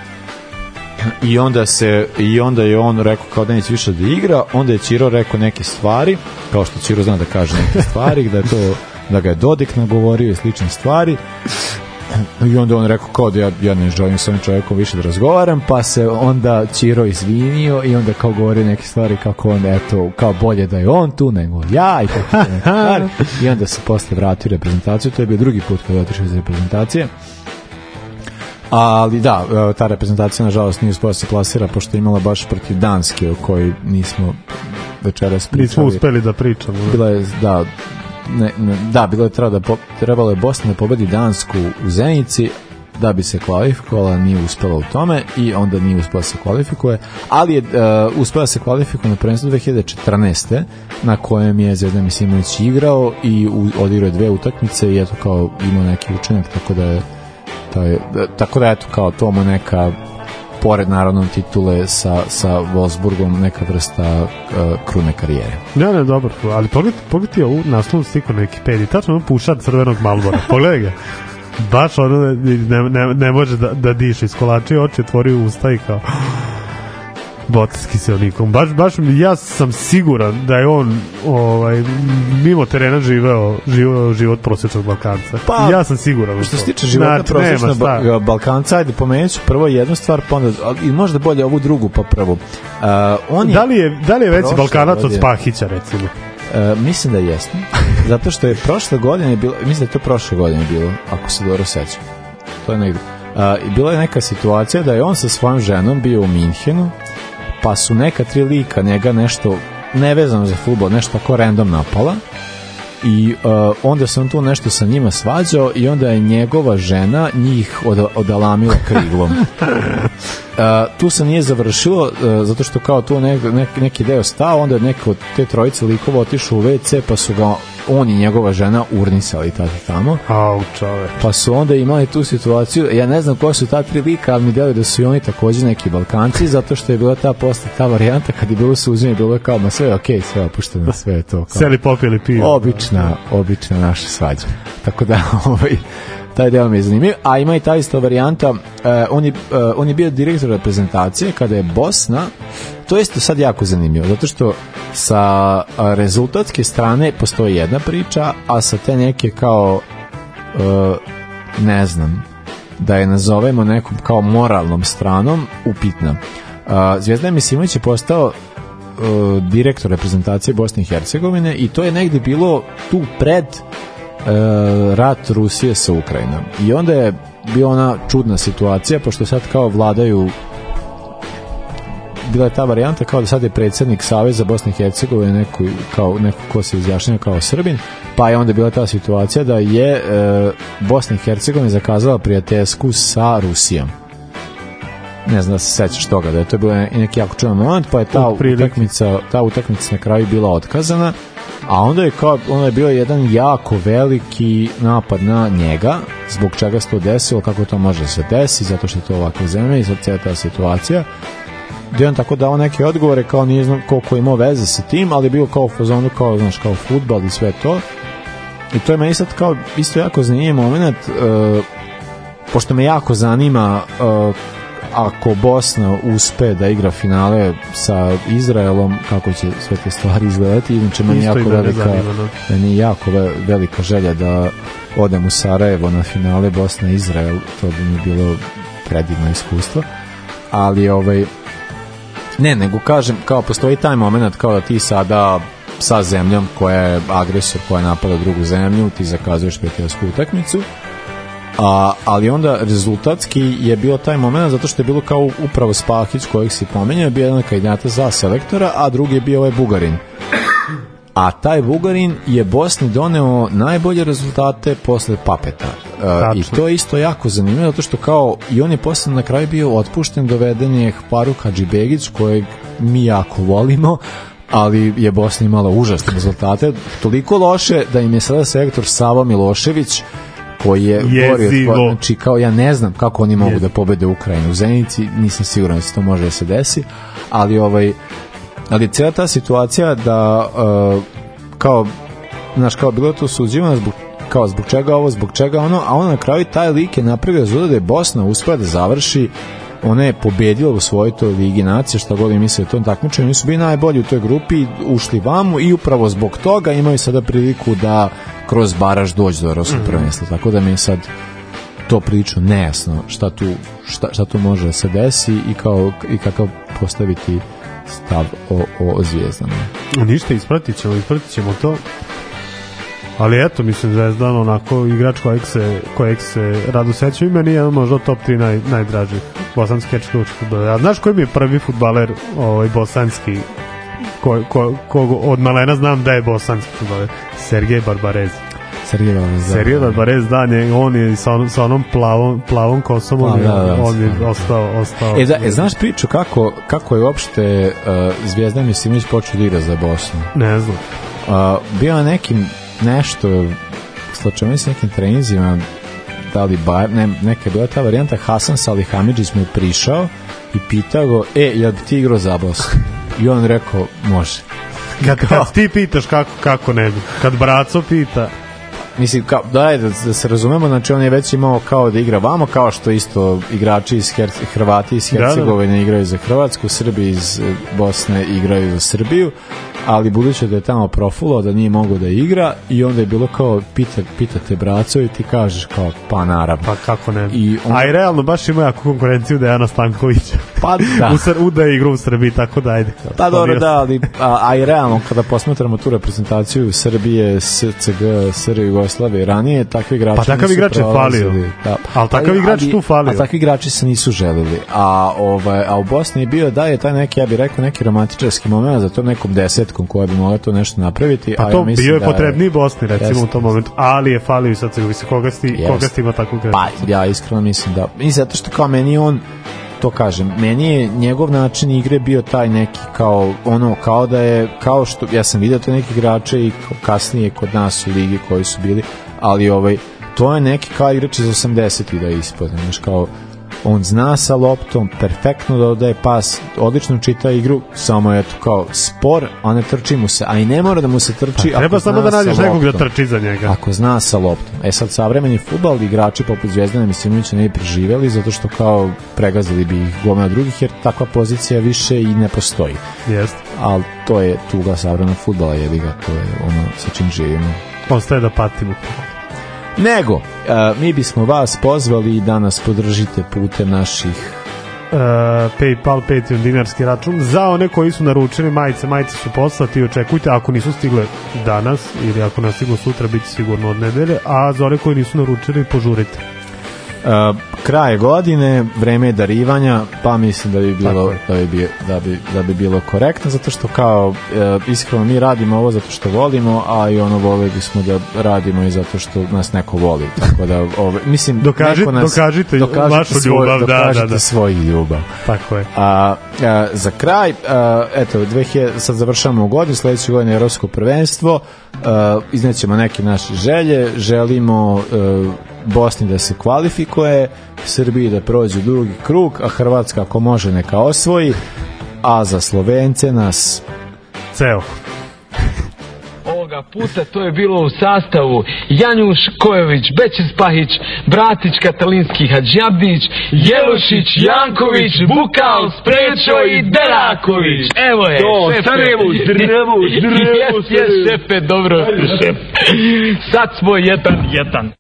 i onda se i onda je on rekao kao da neće više da igra, onda je Ćiro rekao neke stvari, kao što Ćiro zna da kaže neke stvari, da je to da ga je Dodik nagovorio i slične stvari. I onda on rekao kao da ja, ja ne želim s ovim čovjekom više da razgovaram, pa se onda Ćiro izvinio i onda kao govori neke stvari kako onda eto, kao bolje da je on tu nego ja i tako neke stvari. I onda se posle vratio reprezentaciju, to je bio drugi put kada je otišao iz reprezentacije. Ali da, e, ta reprezentacija nažalost nije uspela da se plasira pošto je imala baš protiv Danske o kojoj nismo večeras pričali. Nismo uspeli da pričamo. da. Bila je, da, ne, ne, da, bilo je treba da po, trebalo je Bosna da pobedi Dansku u Zenici da bi se kvalifikovala, nije uspela u tome i onda nije uspela da se kvalifikuje, ali je uh, uspela se kvalifikuje na prvenstvu 2014. na kojem je Zvezdan Misimović igrao i u, odigrao je dve utakmice i eto kao imao neki učinak, tako da je taj, da, tako da eto kao to mu neka pored naravno titule sa, sa Wolfsburgom neka vrsta uh, krune karijere. Ne, ne, dobro, ali pogledaj, pogledaj ovu naslovnu sliku na Wikipediji, tačno ono pušar crvenog Malbora, pogledaj ga. Baš ono ne, ne, ne može da, da diše, iskolačio oči, otvorio usta i kao botarski se onikom. Baš, baš ja sam siguran da je on ovaj, mimo terena živeo, živeo život prosječnog Balkanca. Pa, ja sam siguran. Što to. se tiče života Znači, ba, Balkanca, ajde pomenut ću prvo jednu stvar, pa onda, i možda bolje ovu drugu, pa prvu. Uh, on je, Da li je, da li je veći Balkanac od Spahića, recimo? Uh, mislim da jeste. Zato što je prošle godine bilo, mislim da je to prošle godine bilo, ako se dobro sećam. To je negde. Uh, bila je neka situacija da je on sa svojom ženom bio u Minhenu, pa su neka tri lika njega nešto nevezano za futbol, nešto tako random napala i uh, onda on tu nešto sa njima svađao i onda je njegova žena njih od, odalamila kriglom. Tu se nije završilo uh, zato što kao tu nek, nek, neki deo stao onda neko od te trojice likova otišao u WC pa su ga on i njegova žena urnisali tada tamo Au, čove. pa su onda imali tu situaciju ja ne znam ko su ta tri lika ali mi deluje da su i oni takođe neki Balkanci zato što je bila ta posle ta varijanta kad je bilo suđenje bilo je kao ma sve je okej sve je opušteno sve je to kao, Seli popili pivo. obična, obična naša svađa. Tako da, ovaj, taj deo mi je zanimljiv. A ima i ta isto varijanta, uh, on, je, uh, on je bio direktor reprezentacije kada je Bosna, to je isto sad jako zanimljivo, zato što sa a, rezultatske strane postoji jedna priča, a sa te neke kao, uh, ne znam, da je nazovemo nekom kao moralnom stranom upitna. Zvijezda Misimović je postao direktor reprezentacije Bosne i Hercegovine i to je negde bilo tu pred rat Rusije sa Ukrajinom. I onda je bila ona čudna situacija, pošto sad kao vladaju bila je ta varijanta kao da sad je predsednik Saveza Bosne i Hercegovine neko, kao, neko ko se izjašnjava kao Srbin, pa je onda bila ta situacija da je e, Bosna i Hercegovina zakazala prijateljsku sa Rusijom. Ne znam da se sećaš toga, da je to bio neki jako čudan moment, pa je ta utakmica, ta utakmica na kraju bila otkazana, a onda je kao, onda je bio jedan jako veliki napad na njega, zbog čega se to desilo, kako to može da se desi, zato što je to ovakva zemlja i sad cijela ta situacija, gde on tako dao neke odgovore kao nije znam koliko je imao veze sa tim, ali je bilo kao u fazonu kao, znaš, kao futbal i sve to. I to je meni sad kao isto jako zanimljiv moment, uh, pošto me jako zanima uh, ako Bosna uspe da igra finale sa Izraelom, kako će sve te stvari izgledati, inače meni Isto jako velika, zanima, da. meni jako ve- velika želja da odem u Sarajevo na finale Bosna-Izrael, to bi mi bilo predivno iskustvo, ali ovaj, ne, nego kažem, kao postoji taj moment kao da ti sada sa zemljom koja je agresor, koja je napada drugu zemlju, ti zakazuješ prijateljsku utakmicu, A, ali onda rezultatski je bio taj moment zato što je bilo kao upravo Spahić kojeg si pomenjao, bio jedan kandidata za selektora, a drugi je bio ovaj Bugarin. A taj Bugarin je Bosni doneo najbolje rezultate posle Papeta. E, I to je isto jako zanimljivo zato što kao i on je posle na kraju bio otpušten, doveden je Faruk Hadžibegić kojeg mi jako volimo, ali je Bosna imala užasne rezultate, toliko loše da im je sada selektor Sava Milošević koji je gori od Jezivo. znači kao ja ne znam kako oni mogu da pobede Ukrajinu u Zenici, nisam siguran da se to može da se desi, ali ovaj ali cijela ta situacija da uh, kao znaš kao bilo to suđivano zbog kao zbog čega ovo, zbog čega ono, a on na kraju taj lik je napravio rezultat da je Bosna uspela da završi ona je pobedila u svojoj toj ligi nacije, šta god mi misle o tom takmičenju, oni su bili najbolji u toj grupi, ušli vamo i upravo zbog toga imaju sada priliku da kroz baraž dođe do evropskog Mhm. prvenstva, tako da mi je sad to prilično nejasno šta tu, šta, šta tu može da se desi i, kao, i kakav postaviti stav o, o zvijezdama. Ništa, ispratit ćemo, ispratit ćemo to. Ali eto, mislim, Zvezdan onako igrač kojeg se, kojeg se rado seća i meni je jedan možda top 3 naj, najdražih bosanski četvrti futbaler. A znaš koji mi je prvi futbaler ovaj, bosanski ko, ko, kog od malena znam da je bosanski futbaler? Sergej Barbarez. Sergej Barbarez, da. Sergej Barbarez, da, nje, on je sa, onom- sa onom plavom, plavom kosom, on, Pa, je, da, da, on je da. ostao, ostao. E, da, e, znaš priču kako, kako je uopšte uh, Zvijezdan Misimović počeo da igra za Bosnu? Ne znam. Uh, bio je nekim nešto slačemo s nekim treninzima da li bar, ne, neka je bila ta varijanta Hasan Salihamiđić mu je prišao i pitao go, e, jel bi ti igrao za Bosnu? I on rekao, može. Kad, kad ti pitaš kako, kako ne bi. Kad braco pita, Mislim, kao, da, je, da, da se razumemo, znači on je već imao kao da igra vamo, kao što isto igrači iz Her Hrvati iz Da, da. Hercegovine igraju za Hrvatsku, Srbi iz Bosne igraju za Srbiju, ali budući da je tamo profulo, da nije mogao da igra i onda je bilo kao, pita, pitate braco i ti kažeš kao, pa naravno. Pa kako ne? I on, A i realno baš ima jako konkurenciju Dejana Stankovića. Pa da. u, Sr, u da je igra u Srbiji, tako da ajde. Pa dobro, da, ali, a, a i realno, kada posmatramo tu reprezentaciju Srbije, SCG, SR Jugoslavije, ranije, takvi igrači Pa takav igrač je falio. Da. Ali takav igrač tu falio. A takvi igrači se nisu želili. A, ovaj, a u Bosni je bio da je taj neki, ja bih rekao, neki romantičarski moment za to nekom desetkom koja bi mogla to nešto napraviti. Pa a to ja mislim bio je da potrebniji Bosni, recimo Jeste. u tom momentu. Ali je falio i sad se mislim, koga sti, koga sti ima takvog? Pa ja iskreno mislim da i zato što kao meni on to kažem, meni je njegov način igre bio taj neki kao ono kao da je kao što ja sam video te neke igrače i kasnije kod nas u ligi koji su bili, ali ovaj to je neki kao igrač iz 80-ih da ispod, znaš kao on zna sa loptom, perfektno da odaje pas, odlično čita igru, samo je to kao spor, a ne trči mu se, a i ne mora da mu se trči. Pa treba samo da nađeš nekog da trči za njega. Ako zna sa loptom. E sad, savremeni futbal, igrači poput Zvezdana Misimovića ne bi preživeli zato što kao pregazili bi ih gomena drugih, jer takva pozicija više i ne postoji. Jeste. Ali to je tuga savremenog futbala, jebi ga, to je ono sa čim živimo. Ostaje da patimo. Nego, uh, mi bismo vas pozvali da nas podržite putem naših Uh, PayPal, Patreon, dinarski račun. Za one koji su naručili majice, majice su poslati očekujte, ako nisu stigle danas ili ako ne stiglo sutra, bit će sigurno od nedelje, a za one koji nisu naručili, požurite. Uh, kraj godine, vreme je darivanja, pa mislim da bi bilo da bi, da bi, da bi bilo korektno zato što kao uh, iskreno mi radimo ovo zato što volimo, a i ono volili bismo da radimo i zato što nas neko voli. Tako da ovaj mislim Dokaži- neko nas, dokažite vašu ljubav, da, dokažite da, da. svoj ljubav. Tako je. A, a za kraj, a, eto, 2000, sad završavamo godinu, sledeće godine je Evropsko prvenstvo, a, iznećemo neke naše želje, želimo a, Bosni da se kvalifikuje, Srbiji da prođe drugi krug, a Hrvatska ako može neka osvoji, a za Slovence nas Ceo. Ovoga puta to je bilo u sastavu Janjuš Kojović, Bećis Pahić, Bratić Katalinski Hadžabdić, Jelušić, Janković, Bukal, Sprečo i Deraković. Evo je, To, šefe. Sarajevo, zdravo, zdravo, Jes, jes, šefe, dobro. Sad smo jedan, jedan.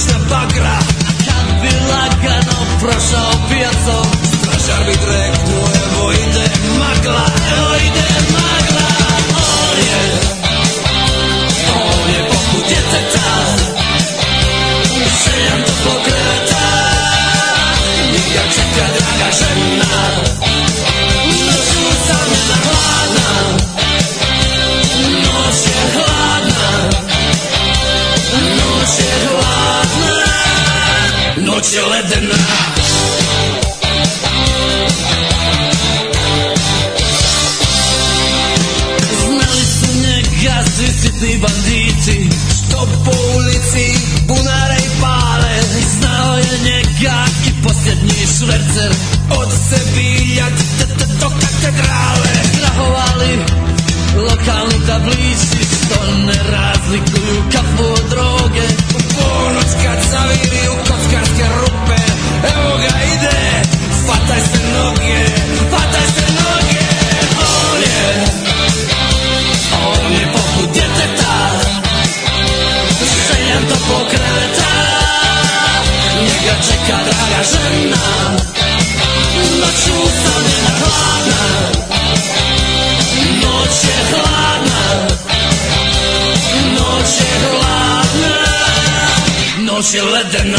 Ulična bagra kad bi lagano prošao pijacom Stražar bi dreknuo evo ide magla Evo ide magla بلدنا Znaleźć gazy, sytni bandyty Что по ulicy bunarej pale. Znaleźć i poslední švercer Od Sebilia to katedrále Nahovali lokálni tablíci To nerazlikujú kafu od droge. U ponoc, keď kockarské ruky Evo ga ide, fataj se noge, fataj se noge. On je on je poput djeteta. Željan to pokreta. Njega čeka draga žena. Noću sam jedna hladna. Noć je hladna. Noć je hladna. Noć je ledena